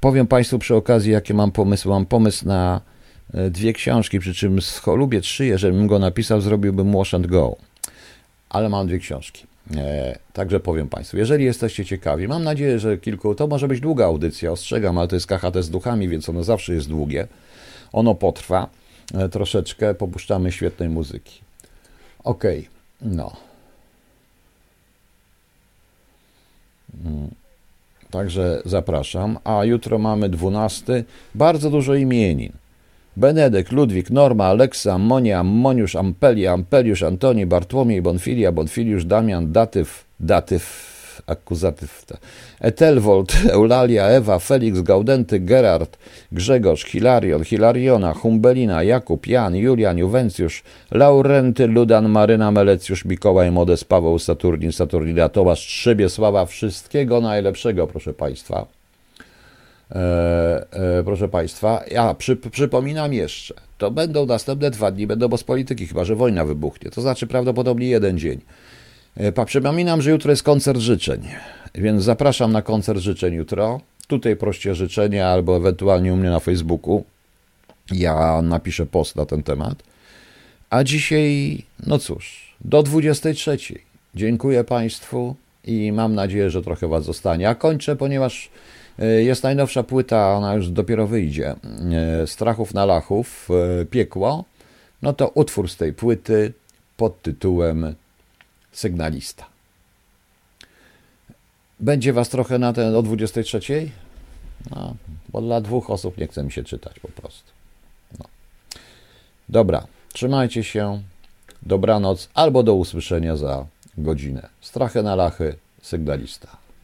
powiem Państwu przy okazji, jakie mam pomysły. Mam pomysł na e, dwie książki, przy czym lubię trzy, jeżeli go napisał, zrobiłbym Wash and Go. Ale mam dwie książki. E, także powiem Państwu, jeżeli jesteście ciekawi, mam nadzieję, że kilku, to może być długa audycja, ostrzegam, ale to jest KHT z duchami, więc ono zawsze jest długie. Ono potrwa troszeczkę, popuszczamy świetnej muzyki. Okej, okay. no. Hmm. Także zapraszam. A jutro mamy 12. Bardzo dużo imienin. Benedykt, Ludwik, Norma, Aleksa, Monia, Moniusz, Ampelia, Ampeliusz, Antoni, Bartłomiej, Bonfilia, Bonfiliusz, Damian, Datyw, Datyw, akuzatyw. Etelwold, <laughs> Eulalia, Ewa, Felix, Gaudenty, Gerard, Grzegorz, Hilarion, Hilariona, Humbelina, Jakub, Jan, Julian, Juwencjusz, Laurenty, Ludan, Maryna, Melecjusz, Mikołaj, Modes, Paweł, Saturnin, Saturnina, Tomasz, Trzybiesława. Wszystkiego najlepszego, proszę Państwa. E, e, proszę Państwa, ja przy, przypominam jeszcze, to będą następne dwa dni, będą bez polityki, chyba że wojna wybuchnie, to znaczy prawdopodobnie jeden dzień. E, przypominam, że jutro jest koncert życzeń, więc zapraszam na koncert życzeń jutro. Tutaj proście życzenia albo ewentualnie u mnie na Facebooku. Ja napiszę post na ten temat. A dzisiaj, no cóż, do 23. Dziękuję Państwu i mam nadzieję, że trochę Was zostanie. A kończę, ponieważ E, jest najnowsza płyta, ona już dopiero wyjdzie. E, Strachów na Lachów, Piekło. No to utwór z tej płyty pod tytułem Sygnalista. Będzie was trochę na ten o 23? No, bo dla dwóch osób nie chce mi się czytać po prostu. No. Dobra, trzymajcie się. Dobranoc albo do usłyszenia za godzinę. Strachy na lachy, sygnalista.